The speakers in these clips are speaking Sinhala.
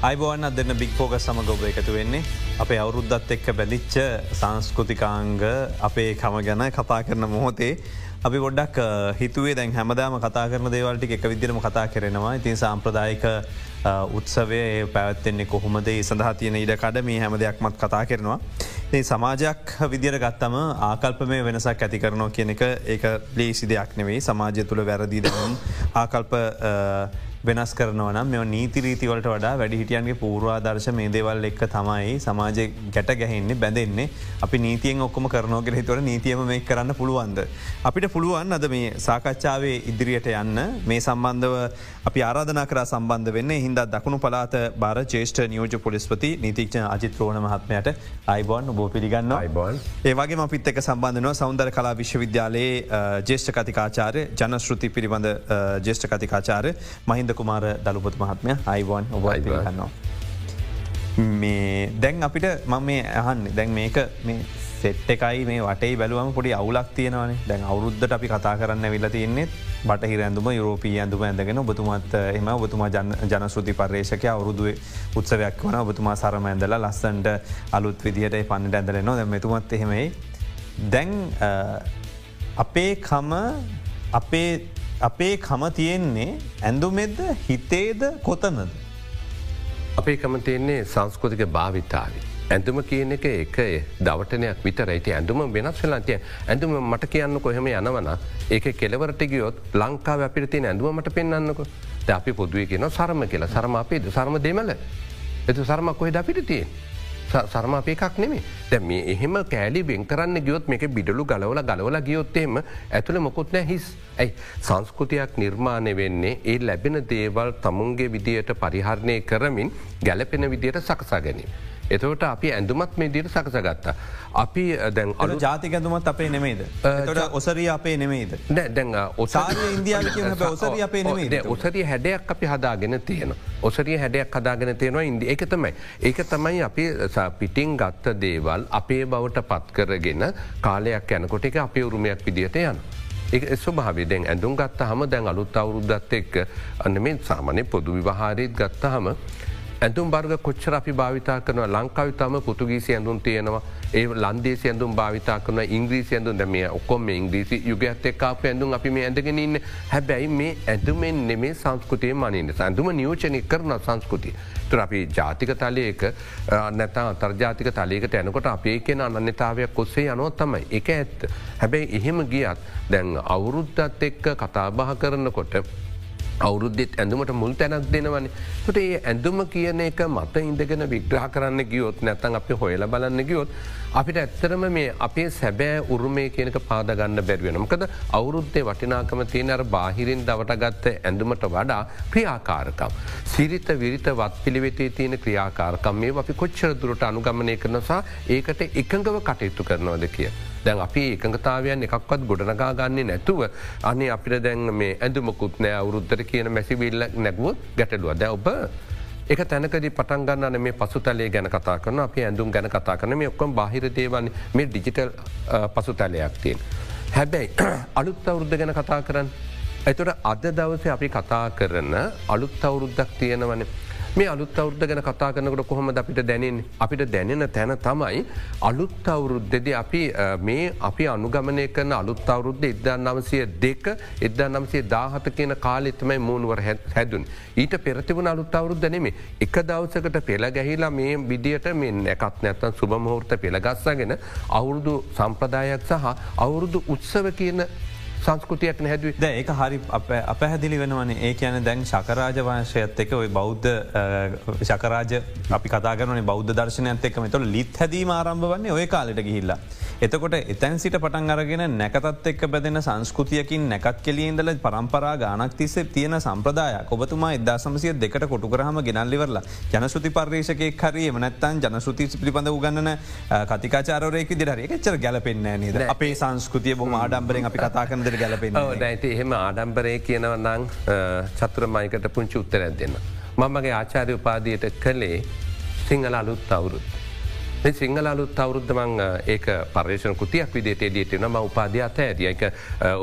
අයිබෝන්න දෙන්න බික්‍පෝග සමග ඔබ එකතු වෙන්නේ අපේ අවුරුද්ධත් එක්ක බැලිච්ච සංස්කෘතිකාංග අපේ කම ගැන කතා කරන මොහොතේ. අපි ගොඩක් හිතුවේ දැන් හැමදාම කතා කරන දේවල්ටි එක විදිරම කතා කරෙනවා ඉතින් සම්ප්‍රදායික උත්සවය පැවත්තෙන්නේ කොහොමද සඳහා තියෙන ඉඩකඩ මේ හැම දෙයක්මත් කතා කරනවා. ඒ සමාජයක් විදිර ගත්තම ආකල්ප මේ වෙනසක් ඇති කරනවා කියන එක ඒක ලේසි දෙයක් නෙවෙයි සමාජය තුළ වැරදිී දම් ආකල්ප වෙනස් කරනවන මෙ නීතිරීතිවලට වඩා වැඩිහිටියන්ගේ පූර්වාදර්ශ මේ දේවල් එක්ක තමයි සමාජය ගැට ගැහෙන්නේ බැඳෙන්නේ අපි නීතියෙන් ඔක්කොම කරනෝගෙන හිතුවට නීතියම මේ කරන්න පුළුවන්ද. අපිට පුළුවන් අද මේ සාකච්ඡාවේ ඉදිරියට යන්න මේ සම්බන්ධව අපි ආරාධනා කර සම්බන්ධ වෙන්න හින්ද දකුණු පලාත බාර චේෂ්ට නියෝජ පොලිස්පති නීතික්ෂ අජිත්‍රෝණ මහත්මයට. අයිබෝන් බෝ පිළිගන්න අයිබෝන්. ඒවගේ අපිත් එක සම්බන්ධනව සෞන්දර කලා විශ්වවිද්‍යාලයේ ජේෂ්ඨ කතිකාචාරය ජනශෘති පිළිබඳ ජේෂ්ඨ කතිකාචාර මහින්ද කුමාර දළුපොත් මහත්මය. අයිවන් ඔබයි පිළිගන්නවා. මේ දැන් අපිට මම මේ අහන්නේ දැන් මේක මේ සෙට් එකයි මේ වටේ බැලුවම පොඩි අවුලක් තියෙනවනේ දැන් අවුරුද්ධට අපි කතා කරන්න විල තියන්නේ බටහි ඇඳුම යුරෝපී ඇඳුම ඇඳගෙන ඔබතුමත් එම ඔබතුමා ජනශෘති පර්ේෂක අවුරුදුව උත්සවයක් වන ඔබතුමා සරම ඇඳල ලස්සන්ට අලුත් විදිහට පන්නට ඇඳලනවා දැ මෙතුමත් එහෙමයි දැන් අපේ කම අපේ අපේ කම තියෙන්නේ ඇඳුමෙද හිතේද කොතනද. අපේ කම තියෙන්නේ සංස්කෘතික භාවිතාවී. ඇඳුම කියන එක එක දවටනයක් විතරයිති ඇඳුම වෙනස් වෙලාතිය ඇඳුම මට කියන්න කොහෙම යනවන ඒක කෙලවරට ගියොත් ලංකාව අපිට තියෙන ඇඳුව මට පෙන්න්නන්නක ද අපි පොදුවේ කියන සරම කියලා. සරම අපේ සරම දෙමල එතු සරමක් කොහෙ අපිට තියෙන්. සරම අපේ එකක් නෙමේ දැ මේ එහෙම කෑලි බෙන් කරන්න ගියොත් මේක බිඩලු ගලවල ගලවල ගියොත්තේම ඇතුළ මොකුත්නෑ හිස්. ඇයි? සංස්කෘතියක් නිර්මාණය වෙන්නේ ඒ ලැබෙන දේවල් තමුන්ගේ විදියට පරිහරණය කරමින් ගැලපෙන විදියට සකසා ගැනීම. එතවට අපි ඇඳුමත් මේ දිට සකසගත්තා. අපි දැන් අලු ජාතික ඇඳුමත් අපේ නෙමේද. ඔසරී අපේ නෙමේද. දැන් ඔසාරය ඉන්දියාව ඔසරී අපේ නෙමේ ඔසරිය හැඩයක් අපි හදාගෙන තියෙන. ඔසරිය හැඩයක් හදාගෙන තියෙනවා ඉන්දි එක තමයි. ඒක තමයි අපි පිටිං ගත්ත දේවල් අපේ බවට පත් කරගෙන කාලයක් යනකොට එක අපේ උරුමයක් විදිට යන. ඒ ස්වභාවේ දැන් ඇඳුම් ගත්ත හම දැන් අලුත් අවුරුද්දත් එක්ක අන්න මේ සාමනය පොදු විවාහාරයත් ගත්ත හම ඇඳුම් බර්ග කොච්චර අපි භාවිතා කරන ලංකාවිතම පුතුගීසි ඇඳුම් තියෙනවා. ඒ ලන්දේසි ඇඳුම් භාවිතා කරන ඉංග්‍රීසි ඇඳුම්. දැමිය ඔක්කොම ඉංග්‍රීසි යුගත් එක්කාප ඇඳුම් අපි මේ ඇඳගෙනන්න හැබැයි මේ ඇඳුමෙන් නෙමේ සංස්කෘතිය මනින්න. ඇඳුම නියෝචනය කරන සංස්කෘතිය. තුර අපි ජාතික තලයක නැතා අතර්ජාතික තලයකට ඇනකොට අපේ කියෙන අනන්‍යතාවයක් කොස්සේ යනොත් තමයි. එක ඇත්ත. හැබැයි එහෙම ගියත් දැන් අවුරුද්ධත් එක්ක කතාබහ කරනකොට අවුරුද්ධෙත් ඇඳුමට මුල් තැනක් දෙනවන. ට ඒ ඇඳුම කියන එක මත ඉඳගෙන විග්‍රහ කරන්න ගියොත් නැතන් අපි හොයල බලන්න ගියොත්. අපිට ඇත්තරම මේ අපේ සැබෑ උරුමේ කියනක පාදගන්න බැරිවෙනමකද අවුරුද්දේ වටිනාකම තියෙන අර බාහිරින් දවටගත්ත ඇඳුමට වඩා ක්‍රියාකාරකම්. සිරිත විරිත වත් පිළිවෙතේ තියෙන ක්‍රියාකාරකම් මේ අපි කොච්චර දුරට අනුගමනය කරනසා ඒකට එකඟව කටයුතු කරනවද කිය. දැන් අපි එකඟතාවයන් එකක්වත් ගොඩනගා ගන්නේ නැතුව අනේ අපිට දැන් මේ ඇඳුමකුත් නෑ අවුරුද්ධර කියන මැසිවිල්ල නැගුවත් ගැටලුව දැ ඔබ එක තැනකද පටන් ගන්න මේ පසුතලේ ගැන කතා කරන අප ඇඳුම් ගැන කතා කරන මේ ඔක්කොම් බාහිරදේවන්න මේ ඩිජිටල් පසුතලයක් තියෙන්. හැබැයි අලුත් අවුරුද්ධ ගැන කතා කරන්න. ඇතුට අද දවස අපි කතා කරන අලුත් අවුරුද්දක් තියෙනවනේ මේ අලුත් අවුද්ධ ගැන කතා කරනකට කොහොම අපිට දැනෙන් අපිට දැනෙන තැන තමයි අලුත් අවුරුද්ධද අපි මේ අපි අනුගමනය කරන අලුත් අවුරුද්ධ ඉදදා නමසය දෙක එදදා නම්සේ දාහත කියන කාලෙත්තමයි මූුණුවර හැදුන්. ඊට පෙරතිවන අලුත් අවුරුද්ධ නෙමේ එක දවසකට පෙළ ගැහිලා මේ විදියට මේ නැකත් නැත්තන් සුභමහෝර්ත පෙළගස්සගෙන අවුරුදු සම්ප්‍රදායක් සහ අවුරුදු උත්සව කියන සංස්කෘතියක් නැහැදුව. ද ඒක හරි අපහැදිලි වෙනවන. ඒ කියන දැන් ශකරාජ වංශයත් එක ඔයි බෞද්ධ ශකරාජ අපි කතාගරන බෞද්ධ දර්ශනයත් එක්ම තුළ ලිත් හැදීම ආරම්භ වන්නේ ඔය කාලට ගිහිල්ලා. එතකොට එතැන් සිට පටන් අරගෙන නැකතත් එක් බැදෙන සංස්කෘතියකින් නැකත් කෙලියඉදල පරම්පරා ගානක් තිස්සේ තියෙන සම්ප්‍රදාය ඔබතුමා එදා සමසිය දෙකට කොටුගරහම ගෙනල්ලිවරලා ජනසුති පර්ේෂකෙක් හරිය මනත්තන් ජනසුති පිළිබඳ උගන්නන කතිකාචාරයක දිරර එකච්චර ගැලපෙන්න්න නද? අපේ සංස්කෘතිය බොම ආඩම්බරෙන් අපි කතා කරනදර ගැලපෙන නැති එහෙම ආඩම්බරය කියනවනං චතුරමයිකට පුංචි උත්තර දෙන්න. මමගේ ආචාරය උපාදයට කළේ සිංහල අලුත් අවුරුත්. මේ සිංහල අලුත් අවුරුද්ධමං ඒක පර්ේෂණ කෘතියක් විදිට ඩියට නම උපාධ්‍ය අත ඇරිය එක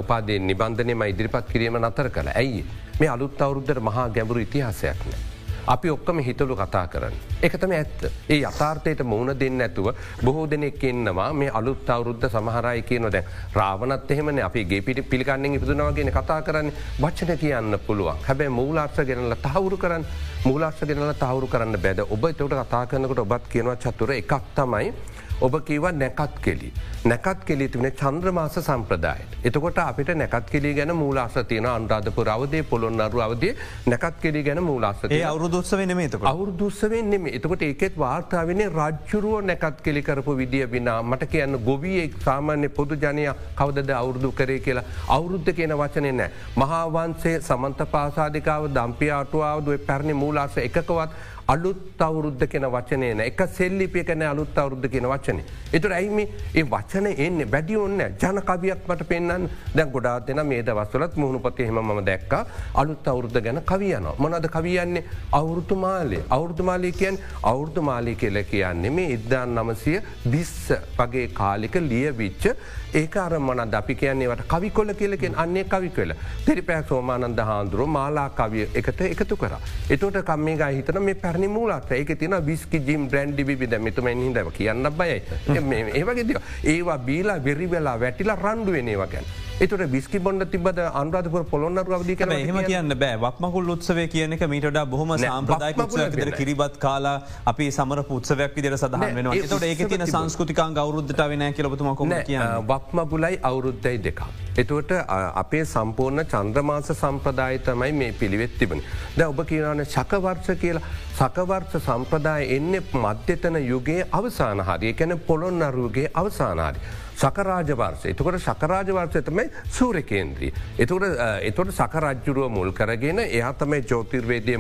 උපාදය නිබන්ධනයම ඉදිරිපත් කිරීම නතර කළ ඇයි මේ අලුත් අවුරුද්ධර මහා ගැඹුරු ඉතිහාසයක් නෑ. අපි ඔක්කම හිතලු කතා කරන්න. එකතම ඇත්ත. ඒ අතාර්ථයට මුණ දෙන්න ඇතුව බොහෝ දෙනෙක් එන්නවා මේ අලුත් අවරුද්ධ සමහරයි කියන දැ රාවනත් එහෙමන. අපි ගේ පිටි පිළිගන්නෙන් ඉපදුනාවගෙන කතා කරන්න. වචන කියන්න පුළුවන්. හැබැයි මූලාර්ස ගෙනල තහවුරු කරන්න මූලාර්ස ගෙනල තහවුරු කරන්න බැද ඔබ තවට කතා කරනකට ඔබත් කියනවා චත්තුර එකක් තමයි ඔබ කිව නැකත් කෙලි. නැකත් කෙලි තිබෙන චන්ද්‍රමාස සම්ප්‍රදායට. එතකොට අපිට නැකත් කෙලි ගැන මූලාස තියන අන්රාධපුර අවදේ පොළොන්නරු අවදේ නැකත් කෙලි ගැන මූලාසතේ අවුරුදුත්ස වෙන මේතක අවුරුදුස්සවෙන්නෙම එතකොට ඒකෙත් වාර්තාාවන රජ්ජුරුව නැකත් කෙලි කරපු විදිිය විනා මට කියන්න ගොවියෙක් සාමාන්‍ය පොදු ජනය කවදද අවුරුදු කරේ කියලා අවුරුද්ධ කියන වචනය නෑ. මහාවන්සේ සමන්ත පාසාධිකාව දම්පිය අටුවාවදුව පැරණි මූලාස එකකවත් අලුත් අවුරුද්ධ කෙන වචනයන එක සෙල්ලිපිය කන අලුත් අවුරුද්ධ කියෙන වචන. එතුර ඇයිම ඒ වචන එන්න? වැඩි ඔන්න ජන කවියක් මට පෙන්න්න දැන් ගොඩා දෙන මේ දවස්වලත් මුහුණුපති හෙම ම දැක්ක. අලුත් අවුරුද්ධ ගැන කවියන. මොනද කවියන්නේ අවුරුතු මාලේ. අවුරුදු මාලය කියන් අවුරුදු මාලී කියල කියන්නේ මේ ඉද්දාන් නමසය විස්ස වගේ කාලික ලිය විච්ච ඒක අර මොනද අපි කියන්නේවට කවිකොල කියලකෙන් අන්නේ කවි කල තෙරිපැක් සෝමානන්ද හාන්දුරුව මාලා කවිය එකට එකතු කර. එතෝට කම්මේ ගයි හිතන මේ පැරණි මූලත් ඒක තින විස්කි ජිම් බ්‍රන්ඩ් බිද මෙතුම හිදව කියන්න බයයි. ඒවගේ ඒවා බීලා වෙරි වෙලා වැටිලා රණ්ඩුවනේවා ගැන. එතුට විස්කි බොන්ඩ තිබද අන්රාධපුර පොළොන්න රවදි කන හෙම කියන්න බෑ. වක්මකුල් උත්සව කියන එක මීටඩ බොහම සාම්ප්‍රදායක උත්සවයක්. කිරිබත් කාලා අපි සමර පුත්සවයක් විදිර සඳහන් වෙන ට ඒක තින සංස්කෘතිකා ගෞරුද්ධට වෙන කියලබතුමකොම කිය වක්ම පුලයි අවුරුද්ධයි දෙක. එතුවට අපේ සම්පූර්ණ චන්ද්‍රමාස සම්ප්‍රදාය තමයි මේ පිළිවෙත් තිබන. ද ඔබ කියනන ශකවර්ෂ කියලා. සකවර්ෂ සම්ප්‍රදාය එන්නේ මධ්‍යතන යුගේ අවසාන හරිය. කැන පොළොන් අරුවගේ අවසානාරි. සකරාජ වර්සය එතකොට සකරාජ වර්සය තමයි සූර කේන්ද්‍රී. එතකට එතොට සකරජ්ජුරුව මුල් කරගෙන එයා තමයි ජෝතිර්වේදය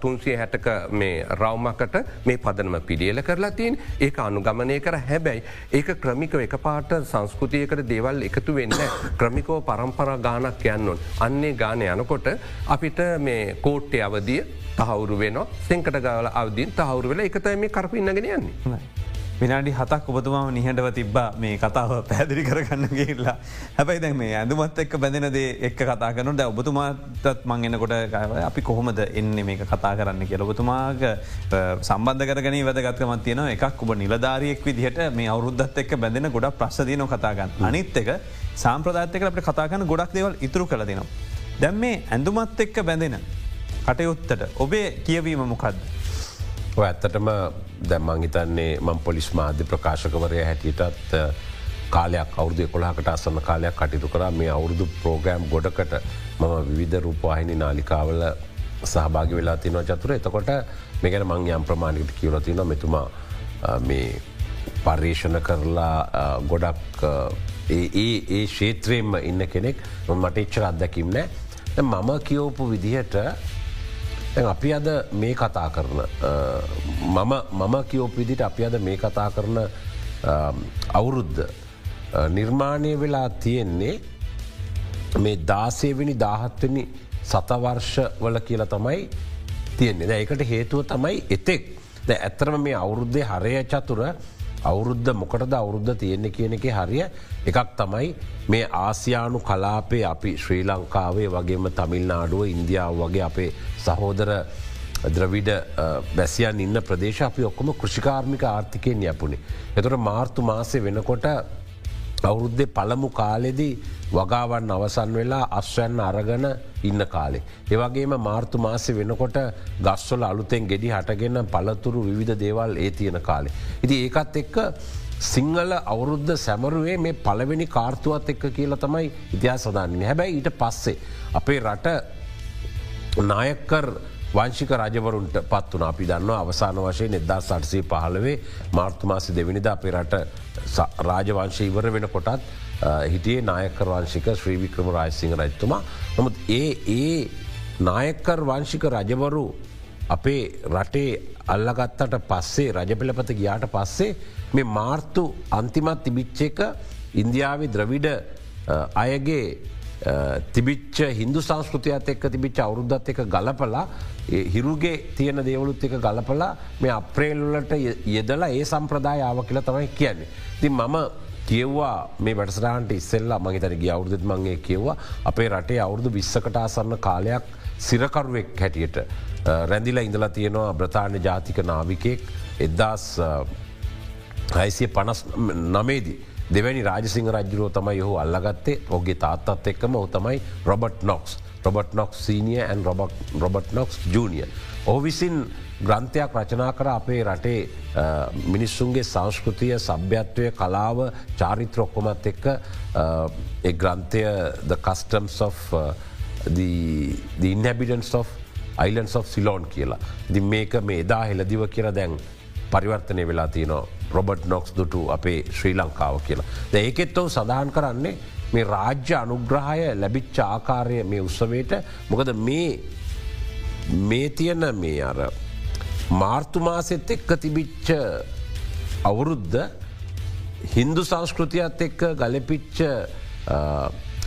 තුන්සිය හැටක මේ රවමකට මේ පදනම පිළියල කරලා තින් ඒ අනුගමනය කර හැබැයි ඒක ක්‍රමික එක පාට සංස්කෘතියකට දේවල් එකතු වෙන්න ක්‍රමිකෝ පරම්පර ගානක් යන්නොන් අන්නේ ගාන යනකොට අපිට මේ කෝට්ටය අවදිය තහවුරු වෙන සෙන්කට ගල අවදින් තහවුරු වෙලා එකතයි මේ කරපින්නගෙන යන්නේ. විනාඩි හතක් ඔබතුමාම නිහටව තිබ්බා මේ කතාව පැදිරි කරගන්න ගේල්ලා හැබයි දැ මේ ඇඳුමත් එක් බැඳනදේ එක් කතා කරනට ඔබතුමාතත් මං එන්නකොට අපි කොහොමද එන්න මේක කතා කරන්න කිය ඔබතුමාග සම්බන්ධ කරගන වැදගත්කමත් තියෙන එකක් ඔබ නිලධාරියෙක් විදිහට මේ අවුරුද්ධත් එක් බැඳෙන ගොඩක් ප්‍රශ්දීන කතාගන්න අනිත් එක සාම්ප්‍රදාත්තක අපට කතාගන්න ගොඩක් දේවල් ඉතුරු කළ දෙනවා. දැම් මේ ඇඳුමත් එක්ක බැඳෙන කටයුත්තට ඔබේ කියවීම මොකක්ද. ඇත්තටම දැම්මං හිතන්නේ මං පොලිස් මාධ්‍ය ප්‍රකාශකවරය හැටියටත් කාලයක් අවුදු කොලාකට අසන්න කාලයක් කටයුතු කර. මේ අවුරුදු ප්‍රෝග්‍රෑම් ගොඩකට මම විවිධ රූපවාහිනි නාලිකාවල සහභාගි වෙලා තිනව චතුර. එතකොට මෙගැන මං යම් ප්‍රමාණිකට කියවලතින මෙතුමා මේ පර්යේෂණ කරලා ගොඩක් ඒ ඒ ශේත්‍රයෙන්ම ඉන්න කෙනෙක්. මට එච්චර අත්දැකිම් නෑ මම කියෝපු විදිහට අපි අද මේ කතා කරන මම මම කියෝපිදිට අපි අද මේ කතා කරන අවුරුද්ධ නිර්මාණය වෙලා තියෙන්නේ මේ දාසේවෙනි දාහත්වනි සතවර්ෂ වල කියලා තමයි තියෙන්නේ. ඒකට හේතුව තමයි එතෙක්. ඇත්තරම මේ අවුරුද්ධය හරය චතුර අවුරුද්ධ මොකටද අවුරුද්ධ තියෙන්නේ කියන එක හරිය එකක් තමයි මේ ආසියානු කලාපේ අපි ශ්‍රී ලංකාවේ වගේම තමිල්නාඩුව ඉන්දියාව වගේ අපේ සහෝදර ද්‍රවිඩ බැසියන් ඉන්න ප්‍රදේශ අපි ඔක්කොම කෘෂිකාර්මික ආර්ථිකයෙන් යපුණේ. එතොට මාර්තු මාසය වෙනකොට අවුරුද්ධ පළමු කාලෙදී වගාවන් අවසන් වෙලා අස්වැන්න අරගන ඉන්න කාලේ. ඒවගේම මාර්තු මාසය වෙනකොට ගස්වල අලුතෙන් ගෙඩි හටගෙන පලතුරු විධ දේවල් ඒ තියෙන කාලේ. ඉති ඒකත් එක්ක සිංහල අවුරුද්ධ සැමරුවේ මේ පළවෙනි කාර්තුවත් එක්ක කියලා තමයි ඉතිහා සදාන්නේ හැබැයි ඊට පස්සේ. අපේ රට නායකර් වංශික රජවරුන්ට පත් වන අපි දන්න අවසාන වශයෙන් එදදා සටසේ පහලවේ මාර්තුමාසි දෙවිනිද අපේ රට රාජවංශය ඉවර වෙන කොටත් හිටියේ නායකර වංශික ශ්‍රී වික්‍රම රාජසිංහ රජතුමා. නමුත් ඒ ඒ නායකර් වංශික රජවරු අපේ රටේ අල්ලගත්තට පස්සේ රජපෙළපත ගියාට පස්සේ මේ මාර්තු අන්තිමත් තිබිච්ච එක ඉන්දියාවේ ද්‍රවිඩ අයගේ තිබිච්ච හින්දු සංස්කෘතියත් එක්ක තිබිච්ච අවුරුද්ධත් එක ගලපලා හිරුගේ තියෙන දේවලුත් එක ගලපලා මේ අප්‍රේල්ලට යෙදලා ඒ සම්ප්‍රදායාව කියල තමයි කියන්නේ. ති මම කියව්වා මේ වැටසරහන්ට ඉස්සෙල්ලා මගේ තැනගේ අවුරුදුත් මගේ කියව්වා අපේ රටේ අවුරුදු විස්සකට අසන්න කාලයක් සිරකරුවෙක් හැටියට රැඳිලා ඉඳලා තියෙනවා බ්‍රතාාන ජාතික නාවිකයෙක් එදදාස් හයිසිය පනස් නමේදී. දෙවැනි රාජසිංහ රජරෝ තමයි යහු අල්ලගත්තේ ඔගේ තාත්තත් එක්කම ඔතමයි Robert Knox Robert Knox senior and Robert Knox junior. ඔහු විසින් ග්‍රන්ථයක් රචනා කර අපේ රටේ මිනිස්සුන්ගේ සංස්කෘතිය සභ්‍යත්වය කලාව චාරිත්‍ර ඔක්කොමත් එක්ක එ ග්‍රන්ථය the customs of uh, the, the inhabitants of islands of Ceylon කියලා. දි මේක මේ එදා හෙලදිව කියර දැන් පරිවර්තනය වෙලා තියනවා රොබට් නොක්ස් දුටු අපේ ශ්‍රී ලංකාව කියලා. ද ඒකෙත් ඔව සඳහන් කරන්නේ මේ රාජ්‍ය අනුග්‍රහය ලැබිච්ච ආකාරය මේ උත්සවයට මොකද මේ මේ තියන මේ අර මාර්තුමාසෙත් එක්ක තිබිච්ච අවුරුද්ධ හින්දු සංස්කෘතියත් එක්ක ගලපිච්ච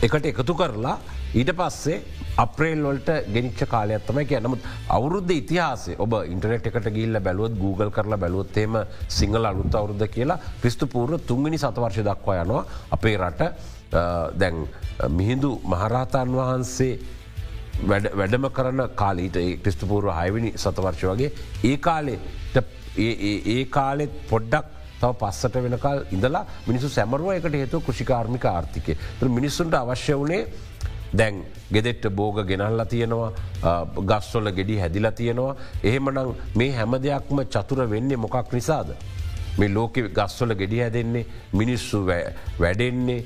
එකට එකතු කරලා ඊට පස්සේ අප්‍රේල් වලට ගෙනිච්ච කාලයක්ත්තම කිය නමුත් අවුරුද්ධ ඉතිහාසේ ඔබ ඉන්ටනෙට් එකට ගිල්ල බැලුවත් Google කරලා බැලුවොත්තේම සිංහල අලුත් අවුරුද්ධ කියලා ක්‍රිස්තුපූර්ව තුන්ගනි සතවර්ශ දක්වා යනවා. අපේ රට දැන් මිහිඳු මහරහතන් වහන්සේ වැඩම කරන කාලීට ක්‍රිස්තුපූර්ව හයවිනි සතවර්ශ වගේ ඒ කාලෙට ඒ කාලෙත් පොඩ්ඩක් තව පස්සට වෙනකල් ඉඳලා මිනිසු සැමරුව එකට හේතු කෘෂිකාර්මික ආර්ථිකය. මිනිස්සුන්ට අවශ්‍ය වනේ දැන් ගෙදෙට්ට බෝග ගෙනල්ලා තියෙනවා ගස්වොල ගෙඩි හැදිලා තියෙනවා එහෙමනං මේ හැම දෙයක්ම චතුර වෙන්නේ මොකක් නිසාද. මේ ලෝක ගස්වල ගෙඩිය හැදෙන්නේ මිනිස්සු වැඩෙන්නේ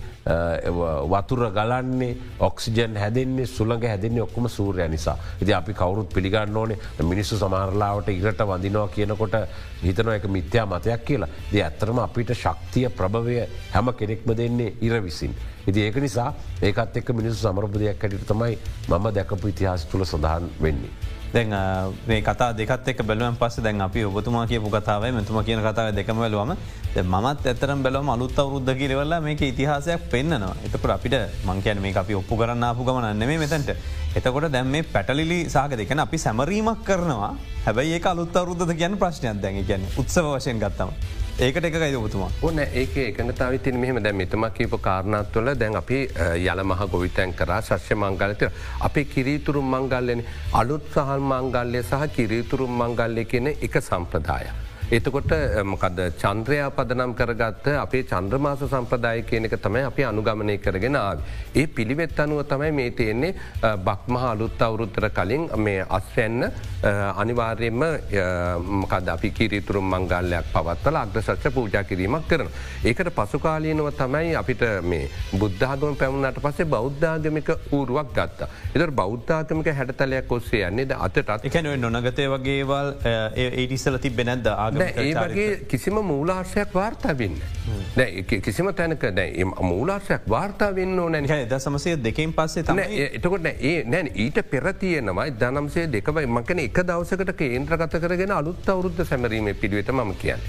වතුර ගලන්නේ ඔක්සිජන් හැදෙන්නේ සුළඟ හැදෙන්නේ ඔක්කම සූරය නිසා. ඉති අපි කවරුත් පිළිගන්න ඕනේ මිනිස්සු සමාරලාවට ඉරට වඳනවා කියනකොට හිතන එක මිත්‍යා මතයක් කියලා ද ඇත්තරම අපිට ශක්තිය ප්‍රභවය හැම කෙනෙක්ම දෙන්නේ ඉර විසින්. ඉති ඒක නිසා ඒකත් එක් මිනිස්සු සමරපදයක් හැටිට තමයි මම දැකපු ඉතිහාස තුළ සඳහන් වෙන්නේ. දැන් මේ කතා දෙකත් එක් බැලුවන් පස්ස දැන් අපි ඔබතුමා කියපු කතාව මෙතුම කියන කතාව දෙකම බැලුවම මත් ඇතරම් බැලම අලුත් අවරුද්ධ කිරවල්ලා මේක ඉතිහාසයක් පෙන්න්නවා. එතකට අපිට මංකයන් මේ අපි ඔප්පු කරන්න ආපු ගමන නෙමේ මෙතැන්ට. එතකොට දැම් මේ පැටලිලි සාක දෙකන අපි සැමරීමක් කරනවා. හැබැයි ඒ අලුත් අවරුද්ධ කියන්න ප්‍රශ්නයක් දැන්. ගැන උත්සව වශයෙන් ගත්තම. ඒකට එක ගයිදබතුමා ඕන ඒක එකඟතාව තින මෙහම. දැ මෙතම කීප කාරණත්වල දැන් අපි යල මහ ගොවිතැන් කර ශශ්‍ය මංගලතය අපේ කිරීතුරුම් මංගල්ලෙන අලුත් සහල් මංගල්ලය සහ කිරීතුරුම් මංගල්ලය කියන එක සම්ප්‍රදාය. එතකොට මොකද චන්ද්‍රයා පදනම් කරගත්ත අපේ චන්ද්‍රමාස සම්ප්‍රදාය කියනක තමයි අපි අනුගමනය කරගෙන ආව. ඒ පිළිවෙත් අනුව තමයි මේ තියෙන්නේ බක්මහ අලුත් අවුරුත්තර කලින් මේ අස්වැන්න අනිවාර්යෙන්ම මොකද අපි කිරිතුරුම් මංගල්ලයක් පවත්වල අග්‍රශච්ච පූජා කිරීමක් කරන. ඒකට පසුකාලීනව තමයි අපිට මේ බුද්ධාගම පැමුණට පසේ බෞද්ධාගමික ඌරුවක් ගත්තා. එතර බෞද්ධාගමික හැටතලයක් ඔස්සේ යන්නේ ද අතටත් එකන නොනගතය වගේවල් ඒටිසල තිබෙනැද ආග ඒ වගේ කිසිම මූලාර්ශයක් වාර්තා වෙන්න. කිසිම තැනක දැ මූලාර්ශයක් වාර්තා වෙන්න නැ ද සමසය දෙකින් පස්සේ තම එතකොට ඒ නැන් ඊට පෙරතියනවයි දනම්සේ දෙකවයි මකන එක දවසකට කේන්ද්‍රගත කරගෙන අලුත් අවරුද්ධ සැමරීම පිළිවෙත ම කියන්න.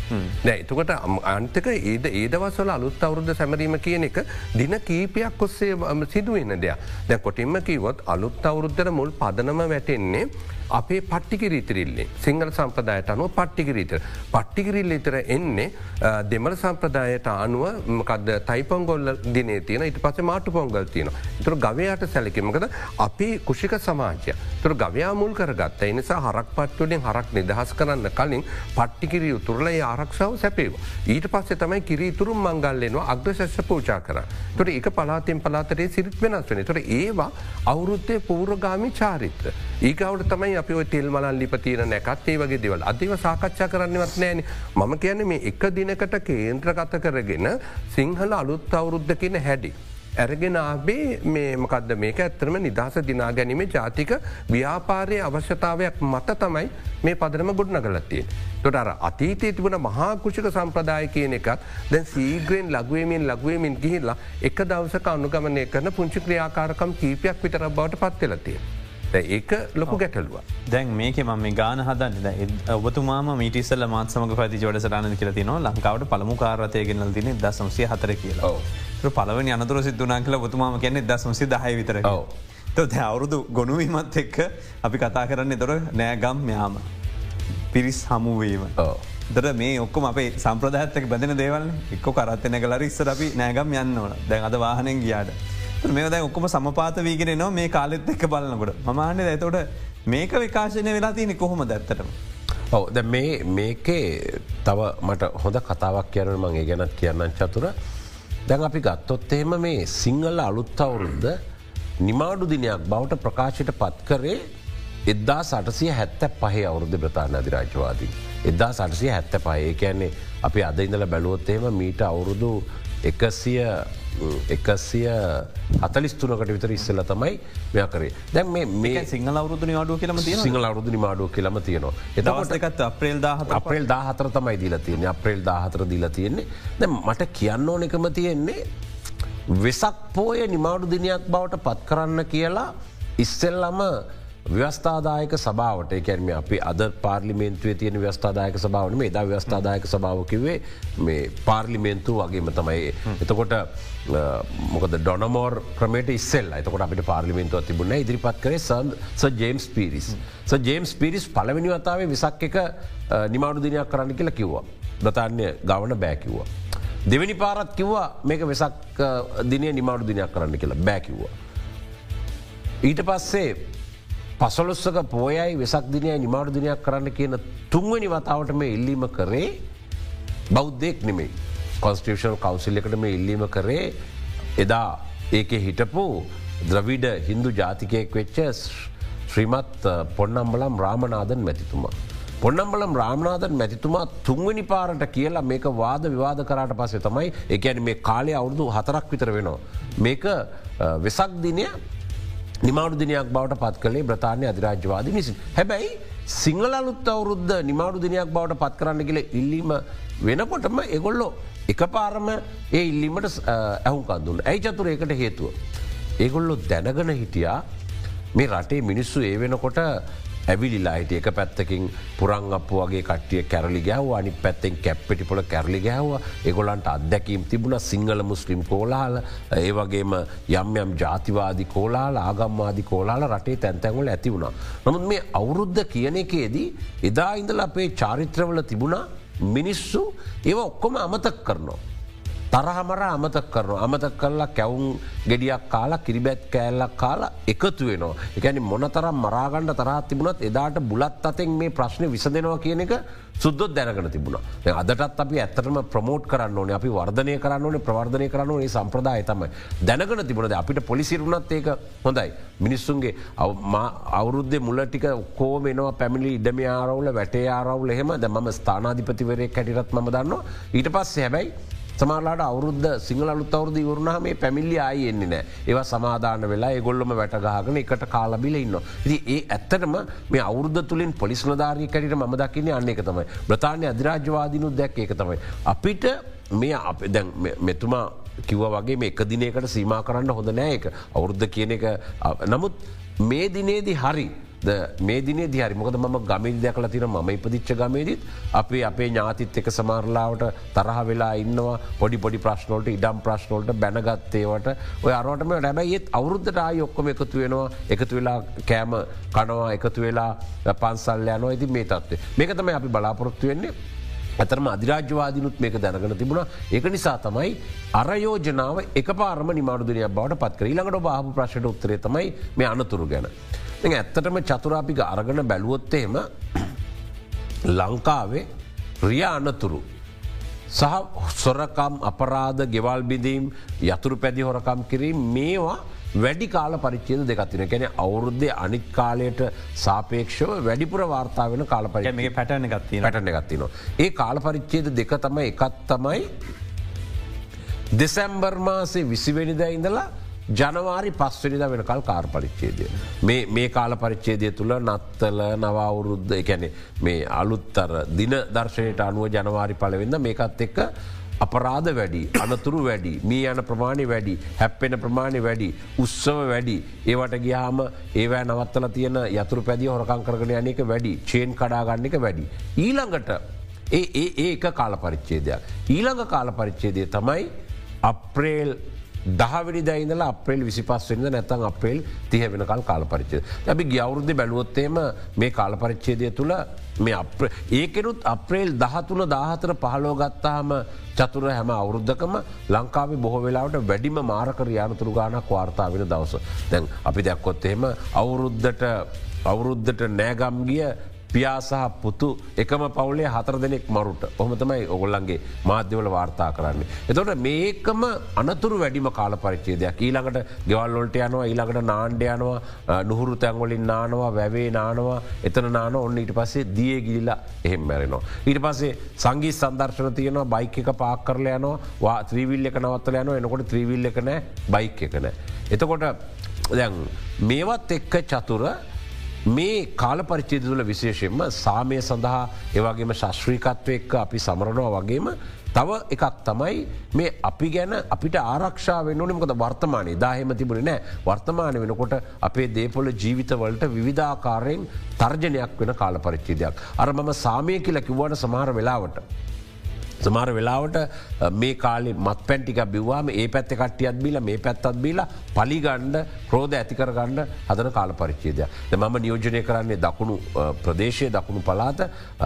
නෑ එතකොට අන්තක ඒද ඒදවසල අලුත් අවරුද්ධ සැමරීම කියන එක දින කීපයක් ඔස්සේ සිදුවන්න දෙයක් දැ කොටින්ම කීවොත් අලුත් අවුරුද්ධර මුල් පදනම වැටෙන්නේ අපේ පට්ටිකිරීතිරිල්ලේ සිංහල සම්ප්‍රදායට අනුව පට්ටිකිරීතර. පට්ටිකිරිල්ල ඉතර එන්නේ දෙමල සම්ප්‍රදායට අනුව මකද තයිපොංගොල්ල දිනේ තියෙන ඉට පස මාටු පොංගල් තියෙන. තුර ගවයාට සැලකිමකද අපි කුෂික සමාජය තුර ගවයා මුල් කරගත්ත එනිසා හරක් පත්වලින් හරක් නිදහස් කරන්න කලින් පට්ටිකිරී උතුරලයි ආරක්ෂාව සැපේවා. ඊට පස්සේ තමයි කිරී තුරුම් මංගල්ලෙනවා අග්‍රශස්්‍ය පූචා කර. තුට එක පලාතෙන් පලාතරේ සිරිත් වෙනස් වෙන තුර ඒවා අවුරුත්තය පූරගාමි චාරිත්‍ර. ඒකවට තමයි අපි ඔය තෙල් මලන් ලිපතියන නැකත් ඒ වගේ දෙවල් අධිව සාකච්ඡා කරන්නවත් නෑන මම කියන මේ එක දිනකට කේන්ද්‍රගත කරගෙන සිංහල අලුත් අවුරුද්ධ කියන හැඩි. ඇරගෙන ආබේ මේ මකද මේක ඇත්තරම නිදහස දිනා ගැනීමේ ජාතික ව්‍යාපාරය අවශ්‍යතාවයක් මත තමයි මේ පදනම ගොඩ්න කලත්තිය. තොට අර අතීතය තිබුණ මහාකුෂික සම්ප්‍රදාය කියන එකත් දැන් සීග්‍රෙන් ලගුවමින් ලගුවමින් ගිහිල්ලා එක දවසක අනුගමනය කරන පුංචි ක්‍රියාකාරකම් කීපයක් විතර බවට පත්වෙලතිය. ඒක ලොකු ගැටලුව. දැන් මේක ම ගාන හදන්න. ඔබතුමාම මිටිසල මාත් සමග පති ජෝඩ සටන කියල තින ලංකාවට පළමු කාරතය ගෙනල් තින දසම්සිය හතර කියලා. පලවනි අනතුර සිදුනා කියල බතුමාම කියන්නේ දසම්සි දහය විතර අවුරුදු ගොනුවීමත් එක්ක අපි කතා කරන්න තොර නෑගම් යාම. පිරිස් හමුවීම. දර මේ ඔක්කොම අපේ සම්ප්‍රධාත්තක බැඳන දේවල් එක්ක කරත්තන කලර ඉස්සර අපි නෑගම් යන්න ඕන. දැන් අද වාහනෙන් ගියාට. මේ දැ ඔක්කොම සමපාත වීගෙන නවා මේ කාලෙත් එක්ක බලන්නකොට මමාන්න ඇතවට මේක විකාශනය වෙලා තියෙන කොහොම දැත්තටම. ඔව. ද මේ මේකේ තව මට හොඳ කතාවක් කියන මගේ ගැනත් කියන්න චතුර. දැන් අපි ගත්තොත් එහෙම මේ සිංහල අලුත් අවුරුද්ද නිමාඩු දිනයක් බවට ප්‍රකාශයට පත් කරේ එදදා සටසිය හැත්ත පහේ අවුරුද්ධ ප්‍රතාාන අධිරාජවාදී. එදදා සටසිය හැත්ත පහේ කියන්නේ අපි අද ඉඳල බැලුවොත්තේම මීට අවුරුදු එකසිය එකසිය හතලිස්තුනකට විතර ඉස්සල තමයි මෙය කරේ. දැන් මේ සිංහල අවරුදු නිවාඩුව කියලම සිංහල අවරුදු නිමාඩුව කියලම තියෙනවා. එතකොටකත් අප්‍රේල් දාහත අප්‍රේල් දාහතර තමයි දීලා තියෙන්නේ. අප්‍රේල් දාහතර දීලා තියෙන්නේ. දැ මට කියන්න ඕන එකම තියෙන්නේ වෙසක් පෝය නිමාඩු දිනයක් බවට පත් කරන්න කියලා ඉස්සෙල්ලම ව්‍යස්ථාදායක සභාවට කැරම අපි අද පාර්ලිමේන්තුවේ තියෙන ව්‍යස්ථාදායක සභාවන මේ දා ව්‍යස්ථාදායක සභාවකිවේ මේ පාර්ලිමේන්තු වගේම තමයි එතකොට මොකද ඩොනමෝර් ක්‍රමට ඉස්සෙල් එතකොට අපිට පාර්ලිමේන්තුව තිබුණ ඉදිරිපත් කරේ ස ජේම්ස් පිරිස් ස ජේම්ස් පිරිස් පලවෙනි වතාවේ විසක් එක නිමාඩු දිනයක් කරන්න කියලා කිව්වා. බ්‍රතාන්‍ය ගවන බෑකිව්වා. දෙවැනි පාරත් කිව්වා මේක වෙසක් දිනය නිමාඩු දිනයක් කරන්න කියලා බෑකිව්වා. ඊට පස්සේ පසොලොස්සක පෝයයි වෙසක් දිනය නිමාඩු දිනයක් කරන්න කියන තුන්වනි වතාවට මේ ඉල්ලීම කරේ බෞද්ධයෙක් නෙමේ කොන්ස්ටියෂන් කවසිල් එකට මේ ඉල්ලීම කරේ එදා ඒක හිටපු ද්‍රවිඩ හින්දු ජාතිකයෙක් වෙච්ච ශ්‍රීමත් පොන්නම්බලම් රාමනාදන් මැතිතුමා. පොන්නම්බලම් රාමනාදන් මැතිතුමා තුන්වනි පාරට කියලා මේක වාද විවාද කරට පස්සේ තමයි එකැන මේ කාලය අවුරුදු හතරක් විතර වෙනවා. මේක වෙසක් දිනය නිමාඩු දිනයක් බවට පත් කළේ බ්‍රතාානය අධිරාජ්‍යවාද නිසි. හැබැයි සිංහල අලුත් අවුරුද්ධ නිමාඩු දිනයක් බවට පත් කරන්න කියල ඉල්ලීම වෙනකොටම එගොල්ලෝ එක පාරම ඒ ඉල්ලීමට ඇහුකන්දුන්න ඇයි චතුර ඒකට හේතුව. ඒගොල්ලො දැනගන හිටියා මේ රටේ මිනිස්සු ඒ වෙනකොට ඇවිලිලා හිට එක පැත්තකින් පුරං අපපු වගේ කටිය කැරලි ගැව අනි පැත්තෙන් කැප්පිටි පොල කැරලි ගැව එගොලන්ට අත්දැකීම් තිබුණ සිංහල මුස්ලිම් කෝලාල ඒ වගේම යම් යම් ජාතිවාදි කෝලාල ආගම්වාදි කෝලාල රටේ තැන්තැන්වල ඇති වුණා. නමුත් මේ අවුරුද්ධ කියන එකේදී එදා ඉඳල අපේ චාරිත්‍රවල තිබුණා මිනිස්සු ඒව ඔක්කොම අමතක් කරනවා. තරහමර අමතක් කරනවා අමතක් කරලා කැවුම් ගෙඩියක් කාලා කිරිබැත් කෑල්ලක් කාලා එකතු වෙනවා. එකැනි මොනතරම් මරාගණ්ඩ තරත් තිබුණත් එදාට බුලත් අතෙන් මේ ප්‍රශ්න විසදෙනවා කියන එක සුද්දොත් දැනකට තිබුණ. අදටත් අපි ඇත්තටම ප්‍රමෝට් කරන්න ඕන අපි වර්ධනය කරන්න ඕන ප්‍රවර්ධනය කරන්න ඒ සම්ප්‍රදාය තමයි. දැනකට තිබුණද අපිට පොලිසිරුණත් ඒක හොඳයි. මිනිස්සුන්ගේ අවුරුද්ධ මුලටික කෝමෙනවා පැමිලි ඉඩම ආරවුල වැටේ ආරවුල එහෙම ද ම ස්ථානාධිපතිවරය කැටිරත් ම දන්නවා ඊට පස්ස හැබැයි සමාලාට අවුරුද්ධ සිංහල අලුත් අවුරදි වරුණහ මේ පැමිල්ලි ආය එන්නේ නෑ ඒව සමාධාන වෙලා ගොල්ලොම වැටගාගෙන එකට කාලබිල ඉන්න. ඉති ඒ ඇත්තටම මේ අවුද්ධ තුළින් පොලිස්නධාරය කැට ම දකින්නේ අන්න එක තමයි බ්‍රතාානය අධිරාජවාදිනුත් දැක් එක තමයි. අපිට මේ අප දැන් මෙතුමා කිව්ව වගේ මේ එක දිනයකට සීම කරන්න හොඳ නෑ එක අවුරුද්ධ කියන එක නමුත් මේ දිනේදී හරි මේ දින දිහරි මොකද ම ගමිල් දැකල තින ම ඉපදිච්ච ගමේදත් අපි අපේ ඥාතිත් එක සමාරලාවට තරහ වෙලා ඉන්නවා. පොඩි පොඩි ප්‍රශ්නෝට ඉඩම් ප්‍රශ්නෝට බැනගත්තේවට ඔය අරුවටම ැබයි ඒත් අවුද්ධට ආය ඔක්කොම එකතු වෙනවා. එකතු වෙලා කෑම කනවා එකතු වෙලා පන්සල් යනවා. ඇති මේ තත්වේ මේක තමයි අපි බලාපොරොත්තු වෙන්නේ. ඇතරම අධිරාජ්‍යවාදිනුත් මේක දැනගෙන තිබුණ. ඒක නිසා තමයි අරයෝජනාව එක පාරම නිමාඩුදනයක් බවට පත් ඊළඟට බාපු ප්‍රශ්ට උත්තරේ තමයි මේ අනතුරු ගැන. ඇත්තටම චතුරාපික අරගන බැලුවොත්තේම ලංකාවේ රිය අනතුරු. සහ සොරකම් අපරාධ ගෙවල් බිඳීම් යතුරු පැදි හොරකම් කිරීම මේවා වැඩි කාල පරිච්චේද දෙකතින කැන අවුරුද්ධය අනික් කාලයට සාපේක්ෂව වැඩිපුර වාර්තා වෙන කාල පරි මේ පැටන ගත්ති පැටන ගත්තිනවා. ඒ කාල පරිච්චේද දෙක තමයි එකත් තමයි දෙසැම්බර් මාසේ විසිවෙනිද ඉඳලා ජනවාරි පස්වනිද වෙනකල් කාර පරිච්චේදය. මේ කාල පරිච්චේදය තුළ නත්තල නවවුරුද්ධ එකැනෙ මේ අලුත්තර දින දර්ශනයට අනුව ජනවාරි පලවෙන්න මේකත් එක්ක අපරාධ වැඩි අනතුරු වැඩි මේ යන ප්‍රමාණි වැඩි හැප්පෙන ප්‍රමාණි වැඩි උත්සව වැඩි ඒවට ගියාම ඒවෑ නවත්තල තියෙන යතුරු පැදි හොරකං කරන යනක වැඩි චේන් කඩාගන්න එක වැඩි. ඊළඟට ඒ ඒ ඒක කාල පරිච්චේදයක්. ඊළඟ කාල පරිච්චේදය තමයි අප්‍රේල් දහවිනි දැයිදල අපේල් විසි පස්වෙද නැතන් අපේල් තිය වෙනකල් කාල පරිච්චය. ඇබි ගෞරුද්ධ බැලුවොත්තේම මේ කාල පරිච්චේදය තුළ මේ ඒකෙනුත් අප්‍රේල් දහතුන දාහතර පහලෝ ගත්තාහම චතුර හැම අවුරුද්ධකම ලංකාවේ බොහෝ වෙලාවට වැඩිම මාරක රියානතුරු ගානක් වාර්තා වෙන දවස. දැන් අපි දැක්කොත් එහෙම අවුරුද්ධට අවුරුද්ධට නෑගම් ගිය පියා සහ පුතු එකම පවුලේ හතර දෙනෙක් මරුට ඔහමතමයි ඔගොල්ලන්ගේ මාධ්‍යවල වාර්තා කරන්නේ. එතොට මේකම අනතුරු වැඩිම කාල පරිච්චේදයක් ඊළඟට ගෙවල්ලොල්ට යනවා ඊළඟට නාණ්ඩයනවා නුහුරු තැන්වලින් නානවා වැවේ නානවා එතන නාන ඔන්න ඊට පස්සේ දිය ගිල්ලා එහෙම මැරෙනවා. ඊට පස්සේ සංගී සන්දර්ශන තියනවා බයික එක පාක් කරල යනවා ත්‍රීවිල් එක නවත්තල යන එනකොට ත්‍රීවිල් එක නෑ බයික් එකන. එතකොට දැන් මේවත් එක්ක චතුර මේ කාල පරිච්චේද තුළ විශේෂයෙන්ම සාමය සඳහා ඒවගේම ශශ්‍රීකත්වය එක්ක අපි සමරනවා වගේම තව එකක් තමයි මේ අපි ගැන අපිට ආරක්ෂා වෙන්නනමකද වර්තමානය දාහෙම තිබුණ නෑ වර්තමානය වෙනකොට අපේ දේපොල ජීවිතවලට විධාකාරයෙන් තර්ජනයක් වෙන කාල පරිච්චේදයක්. අර මම සාමය කියල කිව්වට සමහර වෙලාවට. සමාර වෙලාවට මේ කාලෙ මත් පැන්ටික බිවවාම ඒ පැත්ත කට්ටියත් බිල මේ පැත්තත් බීලා පලිගණ්ඩ ක්‍රෝධ ඇතිකරගන්න හදන කාල පරිච්චේද. මම නියෝජනය කරන්නේ දකුණු ප්‍රදේශය දකුණු පලාත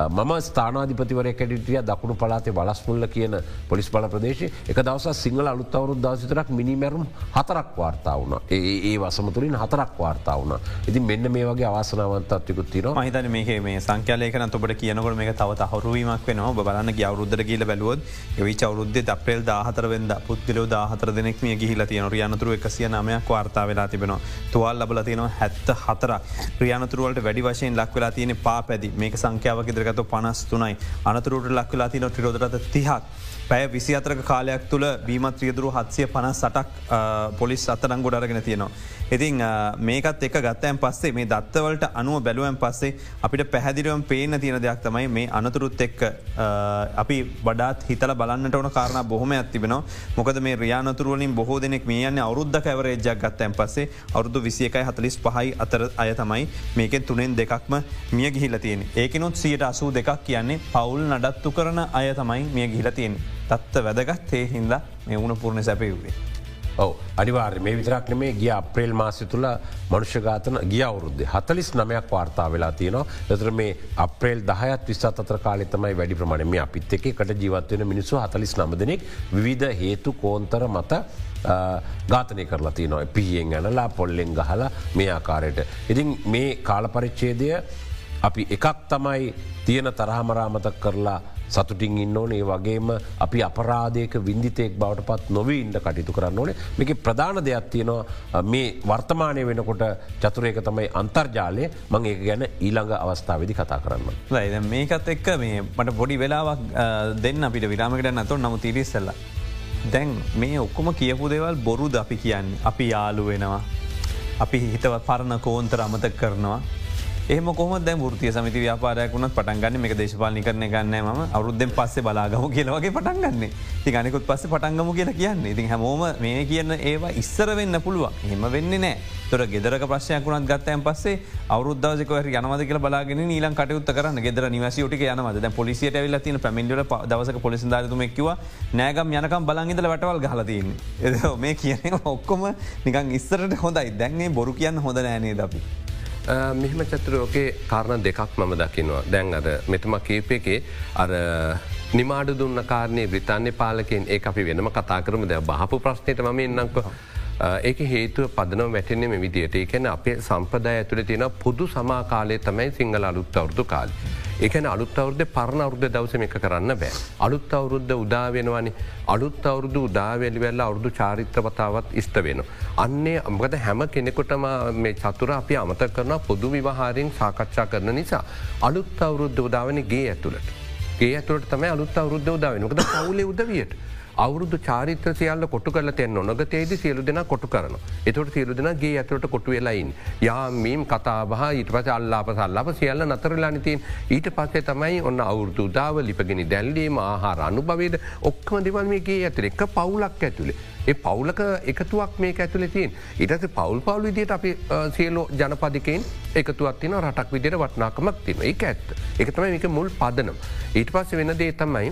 මම ස්ථානාධිපතිවරය කැඩිටිය දකුණු පලාතේ වලස්මුල්ල කියන පොලිස් බල ප්‍රදේශ එක දවස සිංහල අලුත්තවරු දවසිතරක් මිනිමැරුම් හතරක් වාර්තා වුණ. ඒ වසමතුරින් හතරක් වාර්තා වුණ. ඉතින් මෙන්න මේ වගේ අවසනාවන්තත්යකුත් තින මහිතන මේ මේ සංකලයකන ඔබට කියනකොට මේ තව හරුවීමක් වෙනවා. බලන්න ගෞරුද්දර කියල බැලුවොත් එවිච අවුද්ධ අප්‍රේල් දාහතරවෙද පුද්ගලෝ දාහතර දෙනෙක් මේ ගිහිල තියන රියනතුරු එකසිය නමයක් වාර්තා වෙලා තිබෙනවා. තුවල් ලබල තියෙනවා හැත්ත හතර ්‍රියනතුරුවලට වැඩි වශයෙන් ලක්වෙලා තියෙන පා පැදි මේක සංඛ්‍යාව ඉදිරගත පනස් තුනයි අනතුරට ලක්වෙලා තින ටිරෝදරත තිහක්. පැය විසි අතරක කාලයක් තුළ බීමත් ්‍රියදුරු හත්සය පනස් සටක් පොලිස් අත්තනං ගොඩරගෙන තියෙනවා. ඉතින් මේකත් එක ගත්තයන් පස්සේ මේ දත්තවලට අනුව බැලුවන් පස්සේ අපිට පැහැදිරුවම් පේන තියෙන දෙයක් තමයි මේ අනතුරුත් එක්ක අපි වඩාත් හිතල බලන්නට ඕන කාරණ බොහොම ඇතිබෙනවා මොකද මේ රියානතුරුවලින් බොහෝ දෙනෙක් මේ යන්න අවරුද්ධ කැවරේජක් ගත්තයන් පස්සේ. අවුදු විසියකයි හතලිස් පහයි අතර අය තමයි මේකෙන් තුනෙන් දෙකක්ම මිය ගිහිල තියෙන ඒකනොත් සියට අසූ දෙකක් කියන්නේ පවුල් නඩත්තු කරන අය තමයි මිය ගිහිල තියෙන තත්ත වැදගත්. ඒ හින්දා මේ වුණ පුරණ සැපයුවේ. ඔව. අනිවාර් මේ විතරක් මේ ගිය අප්‍රේල් මාසි තුළ මනුෂ්‍යඝාතන ගිය අවුරුද්ධ හතලිස් නමයක් වාර්තා වෙලා තියනවා. එතර මේ අප්‍රේල් දහයත් විස්සත් අතර කාලෙතමයි වැඩි ප්‍රමාණ මේ අපිත් එක කට ජීවත්වයෙන මිනිසු හතලිස් නමදනෙක් විවිධ හේතු කෝන්තර මත ගාතනය කරලා තියනවා. පිහියෙන් ඇනලා පොල්ලෙන් ගහලා මේ ආකාරයට. ඉතින් මේ කාලපරිච්චේදය අපි එකක් තමයි තියෙන තරහමරාමතක් කරලා සතුටින් ඉන්න ඕන ඒ වගේම අපි අපරාධයක විින්දිතයෙක් බවට පත් නොවී ඉන්ඩ කටයුතු කරන්න ඕනේ මේක ප්‍රධාන දෙයක් තියෙනවා මේ වර්තමානය වෙනකොට චතුරයක තමයි අන්තර්ජාලය මං ඒ ගැන ඊළඟ අවස්ථාවදි කතා කරන්න. ද මේකත් එක්ක මේ මට පොඩි වෙලාවක් දෙන්න අපිට විරාමකට නතු නමු තිරිස්සල්ල. දැන් මේ ඔක්කොම කියපු දෙවල් බොරුද අපි කියන්න අපි යාලු වෙනවා. අපි හිතව පරණ කෝන්තර අමතක් කරනවා එහම කොම දැ ෘතිය සමති ව්‍යාපාරයකුණත් පටන්ගන්න මේ දේශපාලි කරන ගන්න ම අවරුද්ධෙන් පස්සේ බලාගම කියලවගේ පටන්ගන්න ති අනිකුත් පස්ස පටන්ගම කියලා කියන්න. ඉතින් හැමෝම මේ කියන්න ඒවා ඉස්සර වෙන්න පුළුව හෙම වෙන්න නෑ. තොර ගෙදරක ප්‍රශ්යකුණත් ගත්තයන් පස්සේ අවරුද්ධවක යනවද කියල බලාගෙන නීලන් කටයුත්ත කරන්න. ගෙදර නිවසියෝටික යනවද? පොලිසියට ඇවිල්ල තින පැමිල්ල දවසක පොලිසිදාරතුමක්ව නෑගම් යනකම් බලංගිදල වැටවල් ගහලතින්න එද මේ කියන ඔක්කොම නිකන් ඉස්සරට හොඳයි. දැන්නේ බොරු කියන්න හොඳ නෑනේ දපි. මෙහෙම චතුරෝකේ කාරණ දෙකක් මම දකිනවා දැන් අර මෙතුම කීපයකේ අර නිමාඩ දුන්න කාරණය බ්‍රතාන්‍ය පාලකෙන් ඒ අපි වෙනම කතා කරම ද බහපු ප්‍රශ්නයට ම එන්නක්ව. ඒක හේතුව පදනව වැටෙන්නේ මෙ විදියට ඒකැන අපේ සම්පදය ඇතුළ තියෙන පුදු සමාකාලය තමයි සිංහල අලුත් අවුරදු කාල. එකන අලුත් අවුරුද්ධ පරණ අවුද්ධ දවසම එක කරන්න බෑ. අලුත් අවුරුද්ධ උදාවෙනවනි අලුත් අවුරුදු උදාවැලි වෙල්ල අවුදු චාරිත්‍රපතාවත් ස්ත වෙන. අන්නේ අමකද හැම කෙනෙකොටම මේ චතුර අපි අමත කරන පොදු විවාහාරයෙන් සාකච්ඡා කරන නිසා. අලුත් අවුරුද්ධ උදාවන ගේ ඇතුළට. ගේ ඇතුළට තම අලුත් අවුරුද්ධ උදාවෙනකද පවුලේ උදවියට. අවුරුදු චාරිත්‍ර සියල්ල කොටු කල තෙන් නොනගතේද සියලු දෙෙන කොටු කරන. එතොට සියලු දෙනගේ ඇතුට කොටු වෙලයින්. යාමීම් කතාබහ ඊට පස අල්ලාප සල්ලාප සියල්ල නතරලානිතින් ඊට පස්සේ තමයි ඔන්න අවුරදු දාව ලිපගෙන දැල්ලීම ආහාර අනුභවේද ඔක්කම දෙවල් මේගේ ඇතුර එක පවුලක් ඇතුළේ. ඒ පවුලක එකතුවක් මේ ඇතුළේ තින් ඉටස පවල් පවල් විදියට අපි සියලෝ ජනපදිකෙන් එකතුවත් තින රටක් විදියට වටනාකමක් තින එක ඇත්ත එක තමයි එක මුල් පදනම්. ඊට පස්ස වෙන දේ තමයි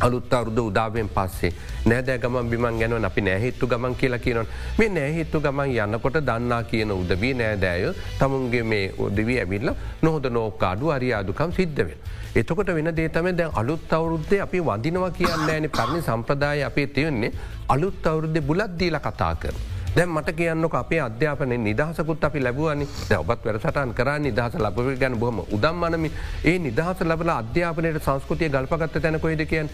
අලුත් අවරුද උදාවෙන් පස්සේ නෑදෑ ගමන් බිමන් ගැනව අපි නෑහිත්තු ගමන් කියලා කියනොන් මේ නෑහිත්තු ගමන් යන්නකොට දන්නා කියන උදවී නෑදෑය තමුන්ගේ මේ උදවී ඇවිල්ල නොහොද නෝකාඩු අරියාදුකම් සිද්ධවෙන්. එතකොට වෙන දේතම දැන් අලුත් අවුරුද්දේ අපි වදිනවා කියන්න ෑන පරණි සම්ප්‍රදාය අපේ තියන්නේ අලුත් අවුරුද්දේ බුලද්දීල කතා කර. දැන් මට කියන්නක අපේ අධ්‍යාපන නිදහසකුත් අපි ලැබුවනි ඔබත් වැරසටන් කර නිදහස ලබව ගැන බොහම උදම්මනමි ඒ නිදහස ලබල අධ්‍යාපනයට සංස්කෘතිය ගල්පගත්ත තැන කොයිද කියන්.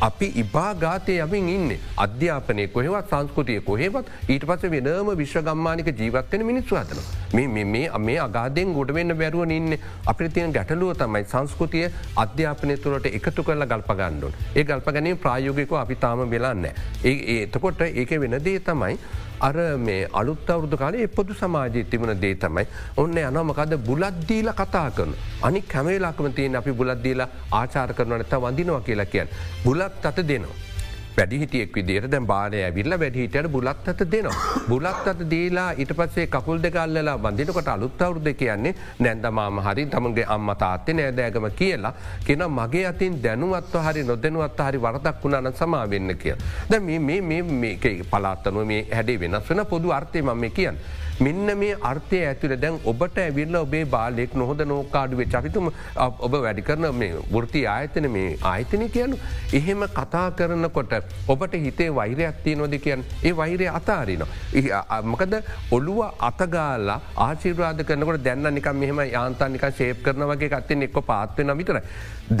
අපි ඉබාගාතය යමින් ඉන්න අධ්‍යාපනය කොහෙවත් සංස්කෘතිය කොහෙවත් ඊට පස වෙනම විශ්වගම්මානික ජීවත්වන මිනිස්සු අතන. මේ මේ අගාදයෙන් ගොඩවෙන්න බැරුවන ඉන්න අපි තියන ගැටලුව තමයි සංස්කෘතිය අධ්‍යාපනය තුළට එකතු කරලා ගල්පගණ්ඩුන් ඒ ගල්පගැනීම ප්‍රායෝගික අපි තාම වෙලාන්න. ඒ එතකොට ඒක වෙනදේ තමයි අර මේ අලුත් අවුරදු කාලේ පොදු සමාජය තිබුණ දේ තමයි ඔන්න යනමකද බුලද්දීල කතා කරන. අනි කැමේලාකම තියෙන් අපි බුලද්දීල ආචාර කරනට වඳනවා කියලා කියන්න. බුලත් අත දෙනවා. වැඩිහිටියෙක් විදිට දැ බාලය ඇවිල්ල වැඩිහිටයට බුලත් අත දෙනවා. බුලත් අත දීලා ඉට පසේ කකුල් දෙකල්ලලා බඳිනකොට අලුත්තවරු දෙ කියන්නේ නැන්දමාම හරි තමන්ගේ අම්ම තාත්තේ නෑදෑගම කියලා කියෙන මගේ අතින් දැනුවත්ව හරි නොදැනුවත් හරි වරදක් වුණන සමාවෙන්න කිය. ද මේ පලාත්තනුව මේ හැඩේ වෙනස් වෙන පොදු අර්ථය මම කියන්න. මෙන්න මේ අර්ථය ඇතුළ දැන් ඔබට ඇවිල්ල ඔබේ බාලෙක් නොහොද නෝකාඩුවේ චරිතුම ඔබ වැඩි කරන මේ වෘති ආයතන මේ ආයතනය කියනු. එහෙම කතා කරනකොට ඔබට හිතේ වෛරයක් තියනොද කියන් ඒ වෛරය අතාරින. මකද ඔළුව අතගාලා ආශිර්වාද කරනකට දැන්න නිකම් මෙහම යාන්තානික ශේප් කරන වගේ අත්තෙන් එක්ක පාත්වෙන විතර.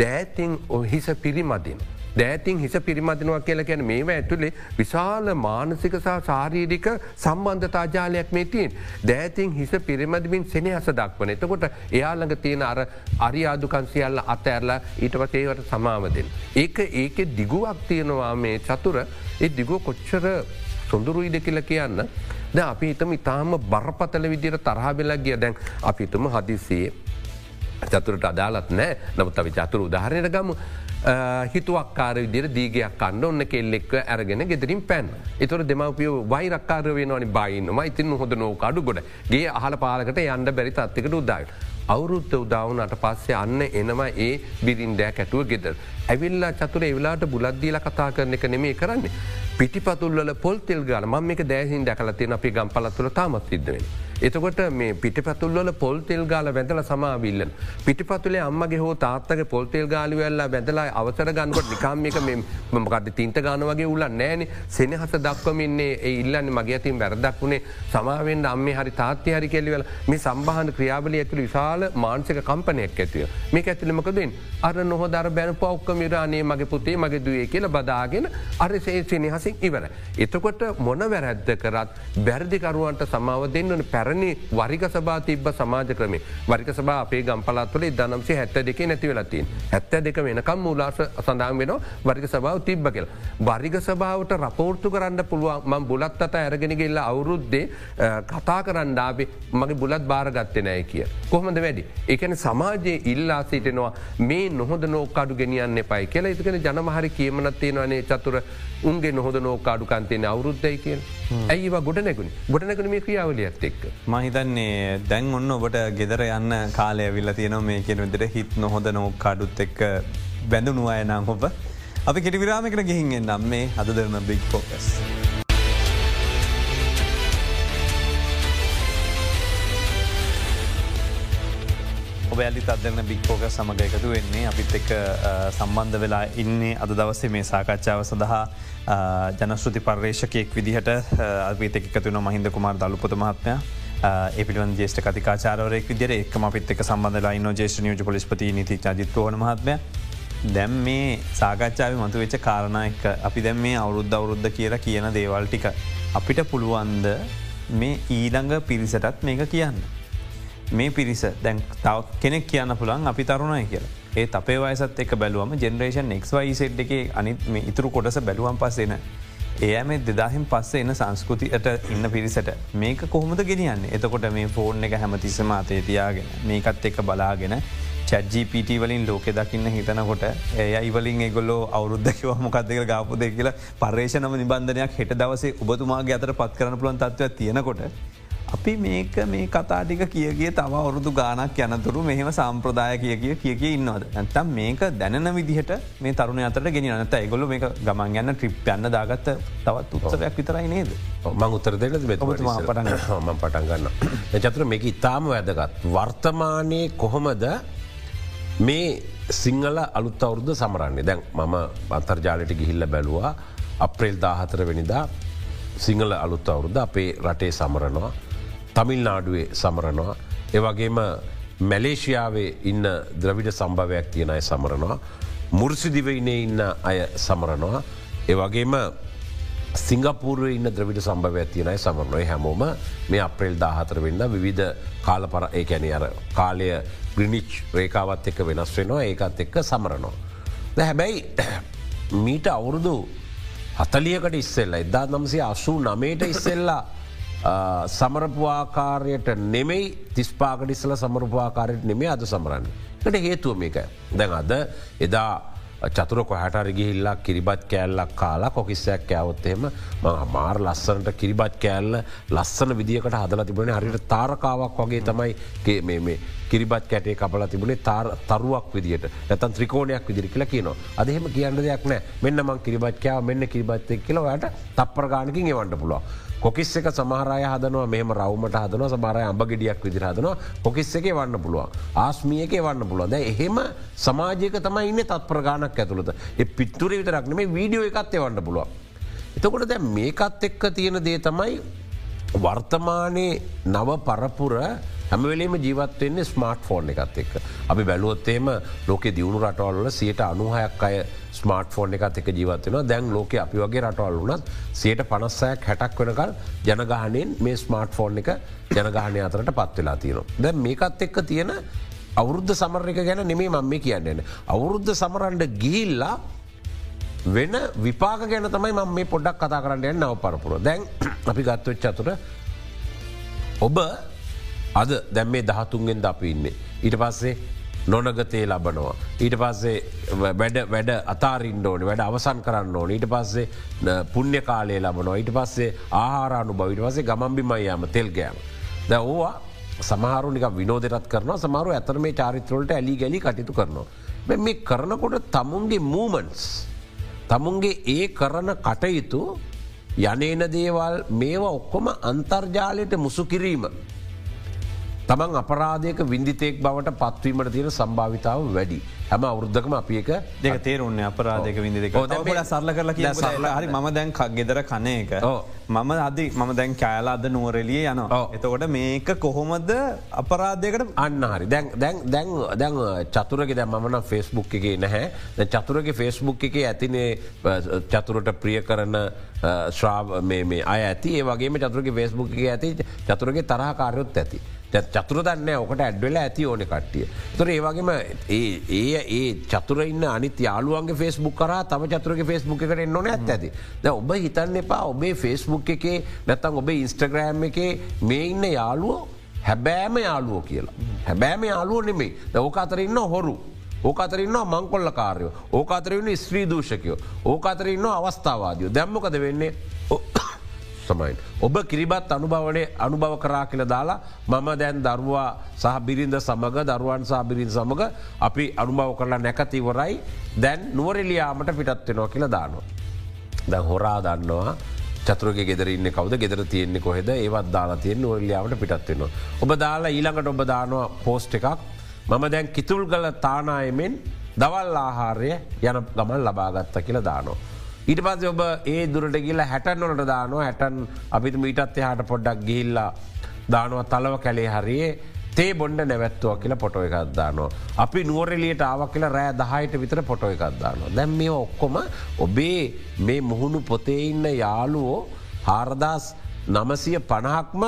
දෑතින් ඔහිස පිරිමදින. දෑතින් හිස පිරිමදිනවා කියලා කියන මේව ඇතුළේ විශාල මානසික සහ සාරීරික සම්බන්ධතාජාලයක් මේ තියෙන්. දෑතින් හිස පිරිමදිමින් සෙනහස දක්වන. එතකොට එයාළඟ තියෙන අර අරියාදුකන්සියල්ල අත ඇරලා ඊටපත් ඒවට සමාවදෙන්. ඒක ඒක දිගුවක් තියෙනවා මේ චතුර ඒ දිගුව කොච්චර සොඳුරුයිද කියල කියන්න. ද අපි හිතම ඉතාම බරපතල විදිර තරහබෙලා ගිය දැන් අපිතුම හදිසියේ චතුරට අදාලත් නෑ නමුත් අපි චතුර උදාහරණයට ගම හිතුවක්කාර විදිර දීගයක් කන්න ඔන්න කෙල්ලෙක් ඇරගෙන ගෙදරින් පැන් එතුර දෙමවපිය වයිරක්කාර වෙනවනි බයින්නවා ඉතින් හොඳ නෝක අඩු ගොඩ ගේ අහල පාලකට යන්න බැරි තත්තිකට උදාවට. අවුරුද්ධ උදාවනට පස්සේ අන්න එනවා ඒ බිරින්දෑ කැටුව ගෙදර. ඇවිල්ලා චතුර එවෙලාට බුලද්දීල කතා කරන එක නෙමේ කරන්නේ. පිටිපතුල්ල පොල්තෙල් ගල ම එක දෑහින් දැකල තියෙන අපි ගම්පලත්තුල තාමත් සිද්ධවෙන. එතකොට මේ පිටිපතුල්ල පොල්තෙල් ගාල වැඳල සමාවිල්ලන්. පිටිපතුලේ අම්මගේ හෝ තාත්තක පොල්තෙල් ගාලිවෙල්ලා වැඳලා අවසර ගන්නකොට නිකාමික මකද තින්ත ගාන වගේ උල්ල නෑන. සෙනහස දක්වමින්නේ ඒ ඉල්ලන්න මගේ අතින් වැරදක් වුණේ සමාවෙන් අම්ම හරි තාත්‍ය හරි කෙල්ලිවල මේ සම්බහන ක්‍රියාවල ඇතුළ විශාල මාන්සික කම්පනයක් ඇතිව. මේ ඇතුලමකදෙන් අර නොහොදර බැන පෞක්ක මිරානේ මගේ පුතේ මගේ දුවේ කියල බදාගෙන අර සේ සෙනහසින් ඉවර. එතකොට මොන වැරැද්ද කරත් බැරදිකරුවන්ට සමාව දෙන්නන පැර පැරණි වරික සභා තිබ සමාජ ක්‍රමේ වරික සභා අපේ ගම්පලත්වල දනම්සේ හැත්ත දෙක නැති වෙලතින් ඇත්ත දෙක වෙනකම් මුලාස සඳහන් වෙන වරික සභාව තිබ්බ කියල. වරික සභාවට රපෝර්තු කරන්න පුළුවන් ම බුලත් අත ඇරගෙනගෙල්ල අවුරුද්දේ කතා කරන්නාවේ මගේ බුලත් භාරගත්තය නෑ කිය. කොහොමද වැඩි. එකන සමාජයේ ඉල්ලා සිටෙනවා මේ නොහොද නෝකාඩු ගෙනියන්න එපයි කියලා ඉතිකෙන ජනමහරි කියමනත්තියෙනවනේ චතුර උන්ගේ නොහොද නෝකාඩුකන්තයන අවුරුද්ධයි කිය. ඇයිවා ගොඩ නැගුණ ගොඩ නැගුණ මේ ක්‍රියාවලියත් එක්ක. මහිතන්නේ දැන් ඔන්න ඔබට ගෙදර යන්න කාලය විල්ල තියෙන මේ කියෙන විදිර හිත් නොහොද නෝකාඩුත් එක්ක බැඳුණු අයනම් හොබ. අපි කෙටි විරාමකට ගිහින්ගෙන් නම් මේ හද දෙරන බික් පෝකස්. ඔබෑලි අදන්න බික්‍පෝක සමඟ එකතු වෙන්නේ. අපිත් එක සම්බන්ධ වෙලා ඉන්නේ අද දවසේ මේ සාකච්ඡාව සඳහා. ජනස්ෘති පර්ේෂකයෙක් විදිහට අවිත එකතුන මහින්ද කුමාර දලුපොත මහත්මය එපිටුවන් ජේෂ්ට කතිකාචාරවරයෙක් විදිර එක්ම අපිත් එක සම්බඳලා ඉන්න ජේෂ නියජ පොලිස්පති නීති ජිත්‍රෝන මහත්මය දැම් මේ සාකච්ඡාව මතු වෙච්ච කාරණයක අපි දැම් මේ අවුරුද්ධ අවුරුද්ධ කියලා කියන දේවල් ටික අපිට පුළුවන්ද මේ ඊළඟ පිරිසටත් මේක කියන්න. මේ පිරිස දැන් තව කෙනෙක් කියන්න පුළන් අපි තරුණය කියලා. ඒ අපේ වයසත් එක බැලුවම ජෙනරේෂන් එක්වයිසෙට් එක අනිත් මේ ඉතුරු කොටස බැලුවම් පස්සෙන ඒම දෙදාහිම් පස්සේ එන සංස්කෘතියට ඉන්න පිරිසට මේක කොහොමද ගෙනියන්න? එතකොට මේ ෆෝර්න් එක හැමතිස්සම අතේ තියාගෙන මේකත් එක බලාගෙන චජිපට වලින් ලෝකෙ දකින්න හිතනකොට ඒ ඉවලින් ගොල්ලෝ අවුද්ධකව මොකක්දක ගාපු දෙ කියලා පර්ේෂණම නිබන්ධනයක් හෙට දවසේ ඔබතුමාගේ අතර පත් කරන පුළන් තත්වයක් තියෙනකොට අපි මේක මේ කතාටික කියගේ තව අවුරුදු ගානක් යනතුරු මෙහෙම සම්ප්‍රදාය කිය කිය කිය කිය ඉන්නවද? ඇතම් මේක දැන විදිහට මේ තරුණ අතට ගෙන නත ඇගොල මේ ගමන් යන්න ට්‍රිප් යන්න දාගත්ත තවත් උත්සවයක් විතරයි නේද? මං උත්තර දෙල පටන් ම පටන් ගන්න චතුර මේක ඉතාම වැදගත්. වර්තමානයේ කොහොමද මේ සිංහල අලුත් අවුරුද්ධ සමරන්නේ? දැන් මම අන්තර්ජාලට ගිහිල්ල බැලවා අප්‍රේල් දාහතර වෙනිදා සිංහල අලුත් අවුරුද්ධ අපේ රටේ සමරනවා තමිල් නාඩුවේ සමරනවා. ඒවගේම මැලේෂයාවේ ඉන්න ද්‍රවිඩ සම්භවයක් තියෙන අය සමරනවා. මුර්සිදිවයිනේ ඉන්න අය සමරනවා. ඒවගේම සිංගපූර්ුව ඉන්න ද්‍රවිඩ සම්භවයක් තියෙනයි සමරනොය හැමෝම මේ අප්‍රේල් දාහතර වෙන්න විවිධ කාල පර ඒකැන අර කාලය ග්‍රිනිච් රේකාවත් එක්ක වෙනස් වෙනවා ඒකත් එක්ක සමරනවා. ද හැබැයි මීට අවුරුදු හතලියකට ඉස්සෙල්ල එදා නම්සේ අසූ නමේට ඉස්සෙල්ලා සමරපවාකාරයට නෙමෙයි තිස්පාකටිස්සල සමරපවාකාරයට නෙමේ අද සමරන්න. ට හේතුව මේක දැන් අද එදා චතුර කොහටර ගිහිල්ලා කිරිබත් කෑල්ලක් කාලා කොකිස්සයක් කෑවොත්තෙම මාර් ලස්සනට කිරිබත් කෑල්ල ලස්සන විදිකට හදල තිබුණේ හරිට තාරකාවක් වගේ තමයි මේ කිරිබත් කැටේ කපල තිබුණේ තරුවක් විදිට ඇතන් ත්‍රිකෝණයක් විදිරි කියලා කියනවා අදහෙම කියන්න දෙයක් නෑ මෙන්න මං කිරිබත් කෑව මෙන්න කිරිබත්තෙක් කියලවට තප්පරගානකින් එවන්ට පුළුව. කොකිස් එක සමහරය හදනවා මෙම රවමට හදන සමරය අඹ ගෙඩියක් විදිර හදනවා. කොකිස් එක වන්න පුළුව ආස්මියක වන්න පුළුව ද එහෙම සමාජයක තමයි ඉන්න තත් ප්‍රගානක් ඇතුළත. එ පිත්තුර විතරක් නෙේ වීඩියෝ එකත්තේ වන්න පුළුව. එතකොට දැ මේකත් එක්ක තියෙන දේ තමයි වර්තමානයේ නව පරපුර හැමවෙලේම ජීවත්වවෙන්නේ ස්මාර්ට් ෆෝන් එකත් එක්. අපි බැලුවොත්තේම ලෝක දියුණු රටවල්ල සියට අනුහයක් අය ස්මාර්ට් ෆෝන් එකත් එක ජීවත්වෙන දැන් ලෝක අපි වගේ රටවල් වනත් සයට පනස්සයක් හැටක් වෙනකල් ජනගහනයෙන් මේ ස්මාර්ට් ෆෝන් එක ජනගහනය අතරට පත්වෙලා තියෙනවා. දැ මේකත් එක්ක තියෙන අවුරුද්ධ සමර එක ගැන නෙමේ මම මේ කියන්නේන. අවුරුද්ධ සමරන්ඩ ගිහිල්ලා වෙන විපාක ගැන තමයි ම මේ පොඩක් කතා කරන්න යන්න නව පරපුර දැන් අපි ගත්තුවෙච් අතුර ඔබ අද දැම් මේ දහතුන්ගෙන් ද අපි ඉන්නේ. ඊට පස්සේ නොනගතේ ලබනවා. ඊට පස්සේ වැඩ වැඩ අතාරින් ඕන වැඩ අවසන් කරන්න ඕන ඊට පස්සේ පුුණ්‍ය කාලය ලබනවා ඊට පස්සේ ආහාරානු බවිට පසේ ගමම්බිමයියාම තෙල්ගෑම. ද ඕවා සමහරුනික විනෝදරත් කරන සමරු ඇතර මේ චාරිත්‍රවලට ඇලි ගැලි කටයුතු කරනවා. මේ කරනකොට තමුන්ගේ මූමන්ස්. තමුන්ගේ ඒ කරන කටයුතු යනේන දේවල් මේවා ඔක්කොම අන්තර්ජාලයට මුසු කිරීම. තමන් අපරාධයක විින්දිතෙක් බවට පත්වීමට තියෙන සම්භාවිතාව වැඩි. හැම අවුද්ධකම අපි එක දෙක තේරුන්නේ අපරාධක විදික සරල කරල කිය හරි ම දැන් ගෙදර කන එක. මම අද මම දැන් කෑලා අද නුවරලිය යන එතකොට මේක කොහොමද අපරාධයකට අන්න හරි. දැන් දැන් චතුරක දැ මන ෆෙස්බුක් එකේ නැහැ. චතුරගේ ෆෙස්බුක් එක ඇතිනේ චතුරට ප්‍රිය කරන ශ්‍රාව මේ අය ඇති. ඒවගේ චතුරගේ ෆෙස්බුක් එක ඇති චතුරගේ තරහකාරයොත් ඇති. චතුර දන්න ඕකට ඇඩ්වෙල ඇති ඕන කට්ටිය. තොර ඒවගේම ඒ ඒ චතුරන්න අනි යාලුවන්ගේ ෆෙස්බුක් කර තම චතුරගේ ෆෙස්බුක් එකට එන්නොන ඇත් ඇති. ද ඔබ හිතන්න එපා ඔබේ ෆෙස්බුක් එකේ නැත්තන් ඔබේ ඉන්ස්ටග්‍රෑම් එකේ මේ ඉන්න යාලුවෝ හැබෑම යාලුවෝ කියලා. හැබෑම යාලුව නෙමේ ඕක අතරඉන්න හොරු. ඕක අතරන්න මංකොල්ල කාරයෝ ඕක අතරන්න ස්ත්‍රී දූෂකයෝ ඕක අතරන්න අවස්ථාවාදයෝ දැම්මකද වෙන්නේ තමයි. ඔබ කිරිබත් අනුභවනය අනුභව කරා කියල දාලා මම දැන් දරුවා සහ බිරිඳ සමඟ දරුවන් සාබිරින් සමඟ අපි අනුභව කරලා නැකතිවරයි දැන් නුවරෙලියයාමට පිටත්වෙනවා කියල දානවා. දැ හොරා දන්නවා චතුරගේ ගෙදරන්න කවද ගෙදර තියෙන්නේ කොහෙද ඒවත් දාලා තියෙන් නුවරලියාවට පිටත්වෙනවා. ඔබ දාලා ඊළඟට ඔබ දානවා පෝස්ට් එකක් මම දැන් කිතුල් ගල තානායමෙන් දවල් ආහාරය යන ගමන් ලබාගත්ත කියලා දානවා. ඊට පස්ස ඔබ ඒ දුරට ගිල්ල හැටන්නොලට දානවා හැටන් අපිට මීටත් එහට පොඩ්ඩක් ගිහිල්ලා දානුව තලව කැලේ හරියේ තේ බොන්ඩ නැවැත්තුව කියලා පොටෝ එකක්දානවා. අපි නුවරලියට ආවක් කියලා රෑ දහයට විතර පොටෝ එකක්දානවා. දැම් මේ ඔක්කොම ඔබේ මේ මුහුණු පොතේ ඉන්න යාලුවෝ හාරදස් නමසිය පණහක්ම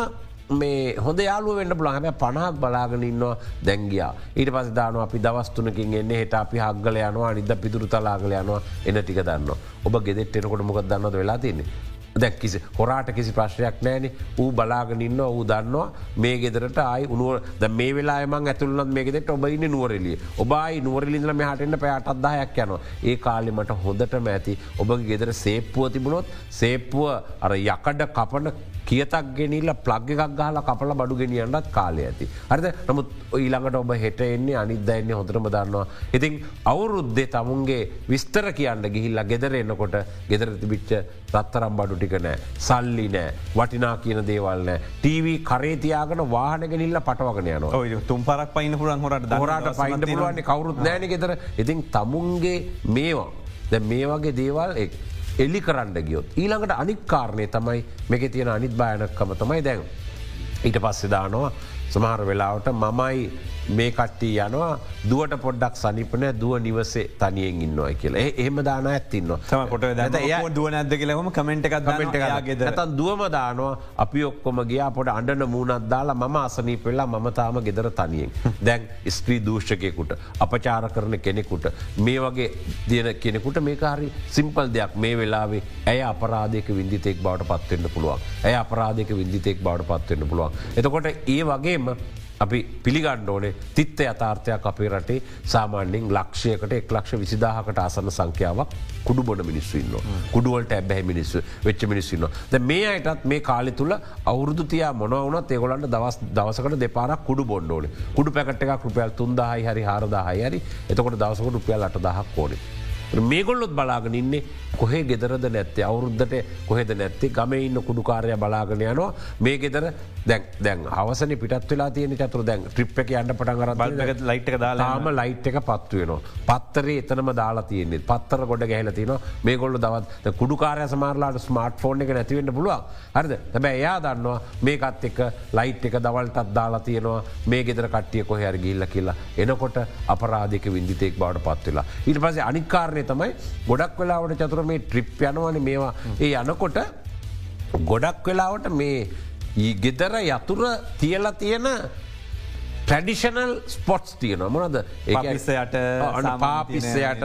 මේ හොඳ යාලුව වෙන්න පුළ හැම පණහක් බලාගෙන ඉන්නවා දැංගයා ඊට පස දාන අපි දවස්තුනකින් එන්න හට අපි හක්ගල යනවා නිද පිදුරු තලාගල යනවා එන ටික දන්න ඔබ ගෙදෙට එනකොට මොක දන්නද වෙලා තින්නේ දැක්කිසි හොරාට කිසි ප්‍රශ්නයක් නෑන ඌ බලාගෙනන්න ඌ දන්නවා මේ ගෙදරට අයි උනුව ද මේ වෙලාම ඇතුලත් මේ ගෙදෙට ඔබයින්න නුවරලිය. ඔබයි නුවරලින්ල මේ හටන්න පැයට අදදායක් යනවා. ඒ කාලෙමට හොඳටම ඇති. ඔබ ගෙදර සේප්පුුව තිබුණොත් සේප්පුුව අර යකඩ කපන කියතක් ගෙනල්ල ප්ලග් එකක් ගහල කපල බඩු ගෙනියන්නත් කාලය ඇති. හරිද? නමුත් ඊළඟට ඔබ හෙට එන්නේ අනිදන්නේ හොඳරම දන්නවා. ඉතින් අවුරුද්දේ තමුන්ගේ විස්තර කියන්න ගිහිල්ලා ගෙදර එන්නකොට ගෙදර තිබිච්ච රත්තරම් බඩු ටික නෑ සල්ලි නෑ වටිනා කියන දේවල් නෑ. ටීව කරේතියාගෙන වාහනගෙනල්ල පටවගෙන යනවා. තුම් පරක් පයින්න පුරන් හොට හොරට පයින්න පුළුවන්නේ කවරුත් නෑන ගෙතර ඉතින් තමුන්ගේ මේවා. මේ වගේ දේවල් එක් එල්ලි කරන්න ගියොත්. ඊළඟට අනික්කාරණය තමයි මේක තියෙන අනිත් භායනක්කම තමයි දැන්. ඊට පස්සෙදානවා සමහර වෙලාවට මමයි මේ කට්ටී යනවා දුවට පොඩ්ඩක් සනිපන දුව නිවසේ තනියෙන් ඉන්නවා කියලා. එහෙම දාන ඇත්තින්න කොට දුව නැද කියලම කමෙන්ට් එකක් කමෙන්ට් එකගෙද තන් දුවම දානවා අපි ඔක්කොම ගියා පොට අඩන මූුණත් දාලා ම අසනී පෙල්ලා ම තාම ගෙදර තනියෙන්. දැන් ස්ත්‍රී දූෂකයකුට අපචාර කරන කෙනෙකුට මේ වගේ දියන කෙනෙකුට මේකාරි සිම්පල් දෙයක්. මේ වෙලාවේ ඇය අපරාධයක විින්දිතෙක් බවට පත්වෙන්න පුළුවන්. ඇය අපරාධයක විින්දිතෙක් බවට පත්වෙන්න පුළුවන්. එතකොට ඒ වගේම අපි පිළිගණ්ඩ ඕනේ තිත්ත යථාර්ථයක් අපේ රටේ සාමාන්‍යෙන් ලක්ෂයකට එක් ලක්ෂ විසිදාහකට අසන්න සංඛ්‍යාවක් කුඩු බොඩ මිනිස්සුන්න කුඩුවලට ඇබැහ මිනිස්ස වෙච්ච මිනිස්සන්න ද මේ අයටත් මේ කාලි තුළ අවුරදු තියා මොනවනත් ඒගොලන්ට දවස් දවසකට දෙපාරක් කුඩු බොන්්ඩෝන කුඩු පැකට එකක් රුපියල් තුන්දාහයි හරි හාරදාහයි හරි. එතකොට දවසකට රුපියල් අට දහක් ඕනේ මේගොල්ලොත් බලාගෙන ඉන්නේ කොහේ ගෙදරද නැත්තේ? අවුරුද්ධට කොහෙද නැත්තේ? ගම ඉන්න කුඩුකාරය බලාගෙන යනවා. මේ ගෙදර දැන් දැන් හවසන පිටත් වෙලා තියෙන චතුර දැන් ට්‍රිප් එක යන්න පටන් බල්ග ලයිට් එක දාලාම ලයිට් එක පත්වයනවා පත්තරේ එතනම දාලා තියන්නේ. පත්තර ගොඩ ගැහල තින මේ ගොල්ල දවත් කුඩුකාරය සමාරලාට ස්මාර්ට් ෆෝන් එක නැතිවෙන්න පුළුව හරිද? හැබැ එයා දන්නවා මේකත් එක ලයිට් එක දවල්ටත් දාලා තියෙනවා. මේ ගෙදර කට්ටිය කොහර ගිල්ල කියලා. එනකොට අපරාධක විින්දිතෙක් බවට පත්වෙලා ඊට පසේ අනිකාරය කාරණය තමයි ගොඩක් වෙලාවට චතුර මේ ට්‍රිප් යනවන මේවා. ඒ යනකොට ගොඩක් වෙලාවට මේ ගෙදර යතුර තියලා තියෙන ට්‍රඩිෂනල් ස්පොට්ස් තියන මොනද ඒසයට පාපිස්සයට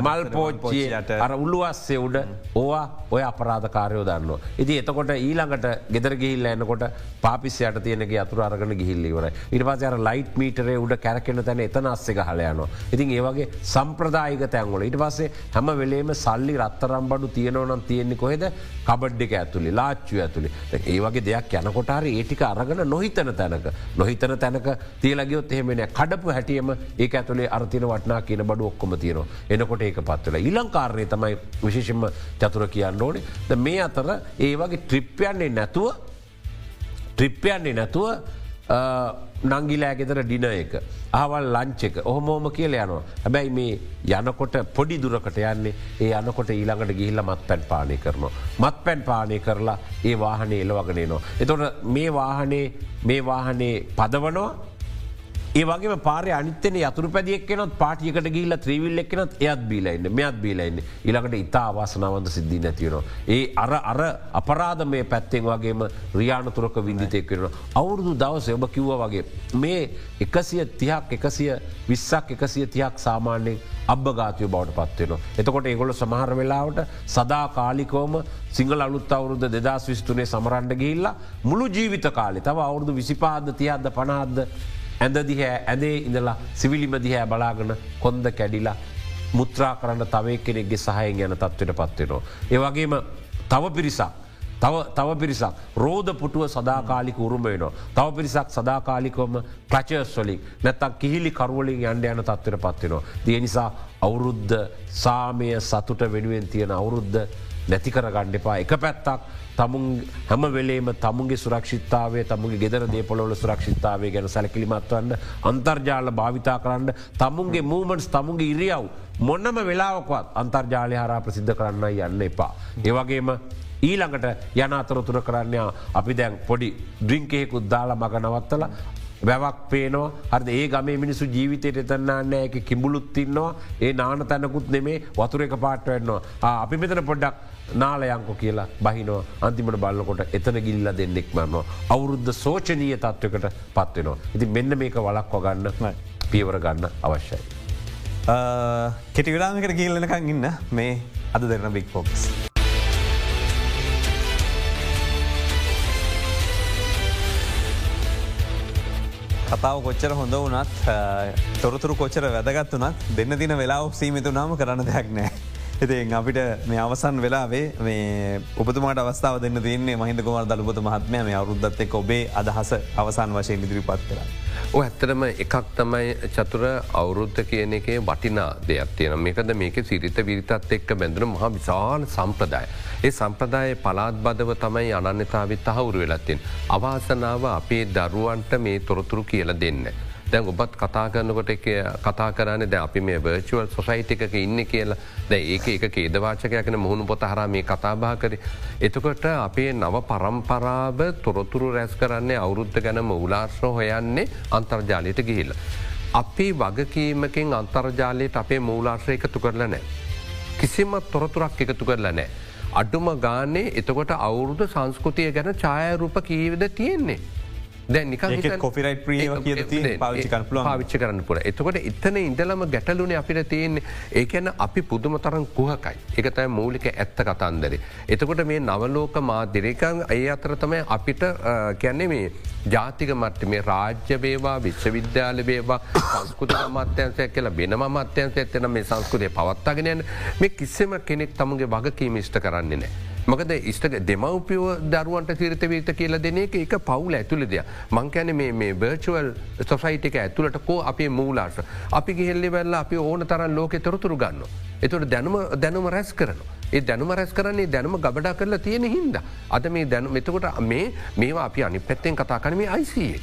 මල් පෝච්චියට. අර උල්ලුවස්සේ උඩ ඕවා ඔය අපරාධකාරයෝ දන්න. ඉති එතකොට ඊළඟට ගෙදර ගිහිල්ල එන්නකොට පාපිස්සයට තියනක අතුර අරගන ගිහිල්ලිවර ඉට පස අර ලයිට් මීටරේ උඩ කැරකෙන තැන එතන අස්සෙක හලයනවා. ඉතින් ඒවගේ සම්ප්‍රදායික තැන්වල ඉට පස්සේ හැම වෙලේම සල්ලි රත්තරම් බඩු තියනවනම් තියෙන්නේ කොහෙද? කබඩ්ඩික ඇතුළි ලාච්චු ඇතුළි ඒවගේ දෙයක් යනකොටාර ඒටික අරගන නොහිතන තැනක. නොහිතන තැනක තිය තියලගයොත් එහෙමෙන කඩපු හැටියම ඒ ඇතුලේ අර්තින වටනා කියන බඩු ඔක්කොම තියෙනවා එනකොට ඒක පත්වල ඉලංකාරණය තමයි විශේෂම චතුර කියන්න ඕනේ ද මේ අතර ඒ වගේ ට්‍රිප්යන්නේ නැතුව ට්‍රිප්යන්නේ නැතුව නංගිලෑ ගෙතර ඩින එක. ආවල් ලංචක ඔහොමෝම කියල යනවා. හැබැයි මේ යනකොට පොඩි දුරකට යන්නේ ඒ යනකොට ඊළඟට ගිහිල්ල මත් පැන් පානය කරනවා. මත් පැන් පානය කරලා ඒ වාහනේ එලවගෙනනවා. එතොට මේ වාහනේ මේ වාහනේ පදවනවා ඒ වගේ පාරය අනිතන යතුර පැදියෙක්නොත් පාටියකට ගිල්ල ත්‍රීවිල් එක්නත් එයත් බීලයින්න මෙත් බීලයින්න ඉළඟට ඉතා අවාසනාවන්ද සිද්ධී නැතිවනවා. ඒ අර අර අපරාධ මේ පැත්තෙන් වගේම රියානතුරක විින්දිතයක් කරන. අවුරුදු දවස ඔබ කිව්ව වගේ. මේ එකසිය තිහක් එකසිය විස්සක් එකසිය තියක් සාමාන්‍යයෙන් අබ්ගාතය බවට පත්වෙන. එතකොට ඒගොල සමහර වෙලාවට සදා කාලිකෝම සිංහල අලුත් අවුරුද්ධ දෙදස් විස්තුනේ සමරන්ඩ ගිල්ලා මුළු ජීවිත කාලි තව අවුරුදු විසිපාද තියද්ද පනහද්ද ඇඳ දිහැ ඇදේ ඉඳලා සිවිලිම දිහැ බලාගන කොන්ද කැඩිලා මුත්‍රා කරන්න තවය කෙනෙක්ගේ සහයෙන් යන තත්වට පත්වෙනවා. ඒවගේම තව පිරිසක්. තව පිරිසක් රෝධ පුටුව සදාකාලික උරුමයනවා. තව පිරිසක් සදාකාලිකොම ප්‍රචර්ස්වලින් නැත්තක් කිහිලි කරුවලින් යන්ඩ යන තත්වයට පත්වෙනවා. දිය නිසා අවුරුද්ධ සාමය සතුට වෙනුවෙන් තියෙන අවුරුද්ධ නැතිකර ගණ්ඩපා එක පැත්තක් තමුන් හැම වෙලේම තමුන්ගේ සුරක්ෂිතාවේ තමුගේ ගෙදර දේපොලොල සුරක්ෂිතාවේ ගැන සැලකිලිමත්වන්න අන්තර්ජාල භාවිතා කරන්න තමුන්ගේ මූමන්ස් තමුන්ගේ ඉරියව් මොන්නම වෙලාවකවත් අන්තර්ජාලය හරා ප්‍රසිද්ධ කරන්න යන්න එපා. ඒවගේම ඊළඟට යන අතරතුර කරන්න අපි දැන් පොඩි ඩ්‍රිංකෙකුත් දාලා මග නවත්තල වැවක් පේනවා. හරද? ඒ ගමේ මිනිසු ජීවිතයට එතන්නන්න එක කිඹුලුත් ඉන්නවා. ඒ නාන තැනකුත් නෙමේ. වතුර එක පාට්වවෙන්නවා අපි මෙතන පොඩ්ඩක් නාලයංකො කියලා බහිනෝ අන්තිමට බල්ලකොට එතන ගිල්ල දෙන්නෙක් මන්නවා. අවුරුද්ධ සෝචනීය තත්වකට පත්වෙනවා. ඉති මෙන්න මේක වලක්ව ගන්න පියවර ගන්න අවශ්‍යයි. කෙටි විලාමකට ගිල්ලනකං ඉන්න මේ අද දෙරන බික් ෆෝක්ස්. කතාව කොච්චර හොඳ වනත් තොරතුරු කොච්චර වැදගත් වනත් දෙන්න දින වෙලා සීමිතුනාම කරන්න දෙයක් නෑ. ඉතින් අපිට මේ අවසන් වෙලාවේ මේ ඔබතුමාට අවස්ථාව දෙන්න තියන්නේ මහින්ද කුමාර දලපත මහත්මය මේ අවරුද්ධත් එක් ඔබේ අදහස අවසන් වශයෙන් ඉදිරිපත් කර. ඕ ඇත්තරම එකක් තමයි චතුර අවුරුද්ධ කියන එකේ වටිනා දෙයක් තියෙන මේකද මේක සිරිත විරිතත් එක්ක බැඳුන මහ විශාල සම්ප්‍රදාය. ඒ සම්ප්‍රදාය පලාත් බදව තමයි අනන්‍යතාවත් අහවුරු වෙලත්තින්. අවාසනාව අපේ දරුවන්ට මේ තොරතුරු කියල දෙන්න. දැන් ඔබත් කතා කරනකොට කතා කරන්න ද අපි මේ වර්චුවල් සොසයිටි එකක ඉන්න කියලා ද ඒක එක කේදවාචකයකන මුහුණු පොත හර මේ කතාබා කර. එතකොට අපේ නව පරම්පරාව තොරතුරු රැස් කරන්නේ අවුරුද්ධ ගැන මූලාශ්‍ර හොයන්නේ අන්තර්ජාලයට ගිහිල්ල. අපි වගකීමකින් අන්තර්ජාලයට අපේ මූලාශ්‍රය එකතු කරල නෑ. කිසිම තොරතුරක් එකතු කරලා නෑ. අඩුම ගානේ එතකොට අවුරුදු සංස්කෘතිය ගැන ඡායරූප කීවිද තියෙන්නේ. දැ නික කොපිරයිට ප්‍රිය පාවිච්චිකන් පාවිච්ච කරන්න පුර එතකොට එතන ඉඳලම ගැටලුනේ අපිට තියෙන්නේ ඒකැන අපි පුදුම තරන් කුහකයි. එකතයි මූලික ඇත්ත කතන්දර. එතකොට මේ නවලෝක මාධිරකන් ඒ අතර තමයි අපිට කැන්නේ මේ ජාතික මට්ට මේ රාජ්‍ය බේවා විශ්වවිද්‍යාල බේවා සංස්කෘත මත්‍යන්සය කියලා වෙනම මත්‍යන්ස ඇත්තන මේ සංස්කෘතිය පවත්තාගෙනයන් මේ කිසිම කෙනෙක් තමුගේ වගකීම ඉෂ්ට කරන්නේ නෑ. මකද ඉස්ට දෙමවපියෝ දරුවන්ට සිරිත විත කියල දෙන එක එක පවුල ඇතුළ දෙයක් මංකැන මේ බර්චුවල් සොසයිටික ඇතුළට කෝ අපේ මූලාශ අපි ගිහෙල්ලි වෙල්ල අපි ඕන තරන් ලෝක තොරතුරු ගන්න. එතුට දැනුම දැනුම රැස් කරන. ඒ දැනුම රැස් කරන්නේ දැනුම ගබඩා කරලා තියෙන හින්ද. අද මේ දැනු මෙතකොට මේ මේවා අපි අනි පැත්තෙන් කතා කන මේ අයිසියේ.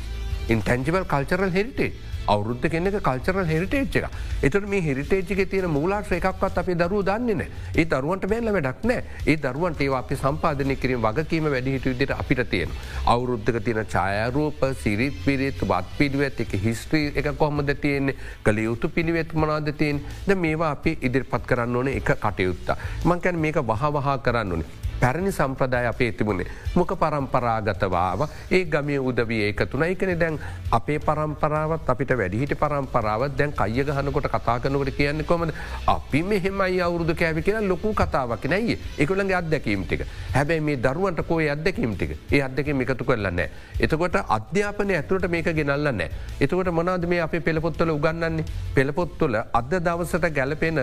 ඉන්ටැන්ජිවල් කල්චරල් හෙරිටේ අවුද්ධ කෙනෙක කල්චරල් හෙරිටේජ් එක එතුට මේ හෙරිටේජ්ක තියෙන මූලාශ්‍ර එකක්වත් අපේ දරුව දන්නේන ඒ දරුවන්ට බැල්ල වැඩක් නෑ ඒ දරුවන්ට ඒ අපි සම්පාධනය කිරීම වගකීම වැඩිහිට විදිට අපිට තියෙන. අවුරුද්ධක තියෙන ඡායරූප සිරිත් පිරිත් වත් පිළිවෙත් එක හිස්ත්‍රී එක කොහොමද තියෙන්නේ? කළ යුතු පිළිවෙත් මනාද තියෙන් ද මේවා අපි ඉදිරිපත් කරන්න ඕන එක කටයුත්තා. මංකැන් මේක වහ වහා කරන්න ඕනේ. පැරණි සම්ප්‍රදාය අපේ තිබුණේ. මොක පරම්පරාගතවාව ඒ ගමිය උදවිය ඒකතුන එකන දැන් අපේ පරම්පරාවත් අපිට වැඩිහිට පරම්පරාවත් දැන් කය ගහනකොට කතා කනකට කියන්න කොමද අපි මෙහෙමයි අවුරුදු කෑවි කියලා ලොකු කතාවක් නැයි. එකකුළන්ගේ අත්දැකීම්ටික හැබැයි මේ දරුවන්ට කෝය අත්දැකීම්ටික ඒ අත්දැකීම එකතු කරලන්න. එතකොට අධ්‍යාපනය ඇතුළට මේක ගෙනල්ල නෑ. එතකොට මොනාද මේ අපි පෙළපොත්තල උගන්නන්නේ පෙළපොත්තුල අද දවසට ගැලපෙන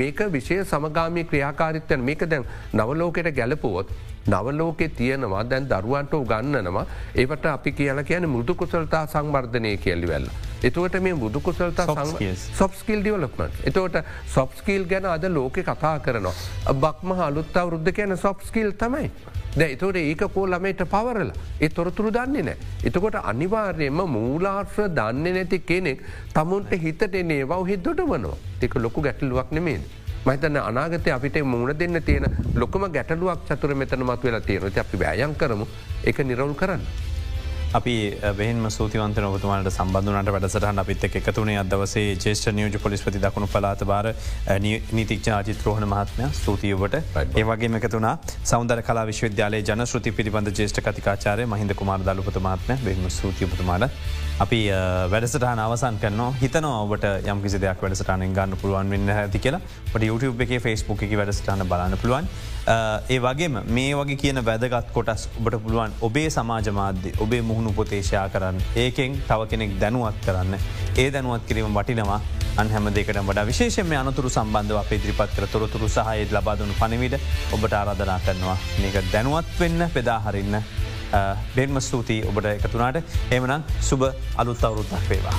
මේක විශය සමගාමී ක්‍රියාකාරිත්වයන්. මේක දැන් නවලෝකට ගැලපුවොත් නවලෝකෙ තියෙනවා දැන් දරුවන්ට උගන්නනවා ඒවට අපි කියලා කියන මුදු කුසල්තා සංවර්ධනය කියල්ලි වෙල්ල. එතුවට මේ මුදු කුසල්තා සොප්ස්කිල් ඩිවලක්මට එතවට සොප්ස්කිල් ගැන අද ලෝකෙ කතා කරනවා. බක්ම අලුත්තා වරුද්ධ කියන සොප්ස්කිල් තමයි. ද එතවට ඒක කෝ ළමයට පවරල ඒ තොරතුරු දන්නේ නෑ. එතකොට අනිවාර්යයෙන්ම මූලාශ්‍ර දන්නේ නැති කෙනෙක් තමුන්ට හිතට නේවව හිදොට වනවා එක ලොකු ගැටලුවක් නෙමේද. මහිතන්න අනාගතය අපිට මුණ දෙන්න තියෙන ලොකම ගැටලුවක් චතුර මෙතන මත් වෙලා තියෙන අපි බෑයන් කරමු එක නිරවුල් කරන්න. අපි බෙන් සූතිවන්ත නොතුමාට සම්බඳධනට වැඩසටහන් අපිත් එකතුනේ අදවසේ ජේෂ්ඨ නියෝජ පොලිස්පති දකුණු පලාත බාර නීතික්ෂ ආචිත්‍රෝහණ මහත්මය ස්තුතියවට ඒවගේ එකතුනා සෞන්දර කලා විශ්වවිද්‍යාලේ ජනශෘති පිළිබඳ ජේෂ්ඨ කතිකාචාරය මහින්ද kumaර දලපත මාත්මය බෙම සූතියපතුමාට අපි වැඩසටහන අවසන් කරන හිතන ඔබට යම් කිසි දෙයක් වැඩසටානෙන් ගන්න පුළුවන් වෙන්න ඇති කියලා. පට YouTube එක ෆස්බුක් එක වැඩසටාන බලන්න පුළුවන් ඒ වගේම මේ වගේ කියන වැදගත් කොටස් ඔබට පුළුවන් ඔබේ සමාජ මාධ්‍ය ඔබේ මුහුණු පොතේශයා කරන්න. ඒකෙන් තව කෙනෙක් දැනුවත් කරන්න. ඒ දැනුවත් කිරීම වටිනවා. අන් හැම දෙකට වඩ විශේෂම අනතුරු සම්බන්ධව අප ඉදිරිපත් කර තොරතුරු සහයත් ලබාදුණු පනිවිට ඔබට ආරාධනා කරනවා. මේක දැනුවත් වෙන්න පෙදාහරින්න බෙන්ම ස්තුතියි ඔබට එකතුනාට. එමනම් සුබ අලුත් අවුරුද්දක් වේවා.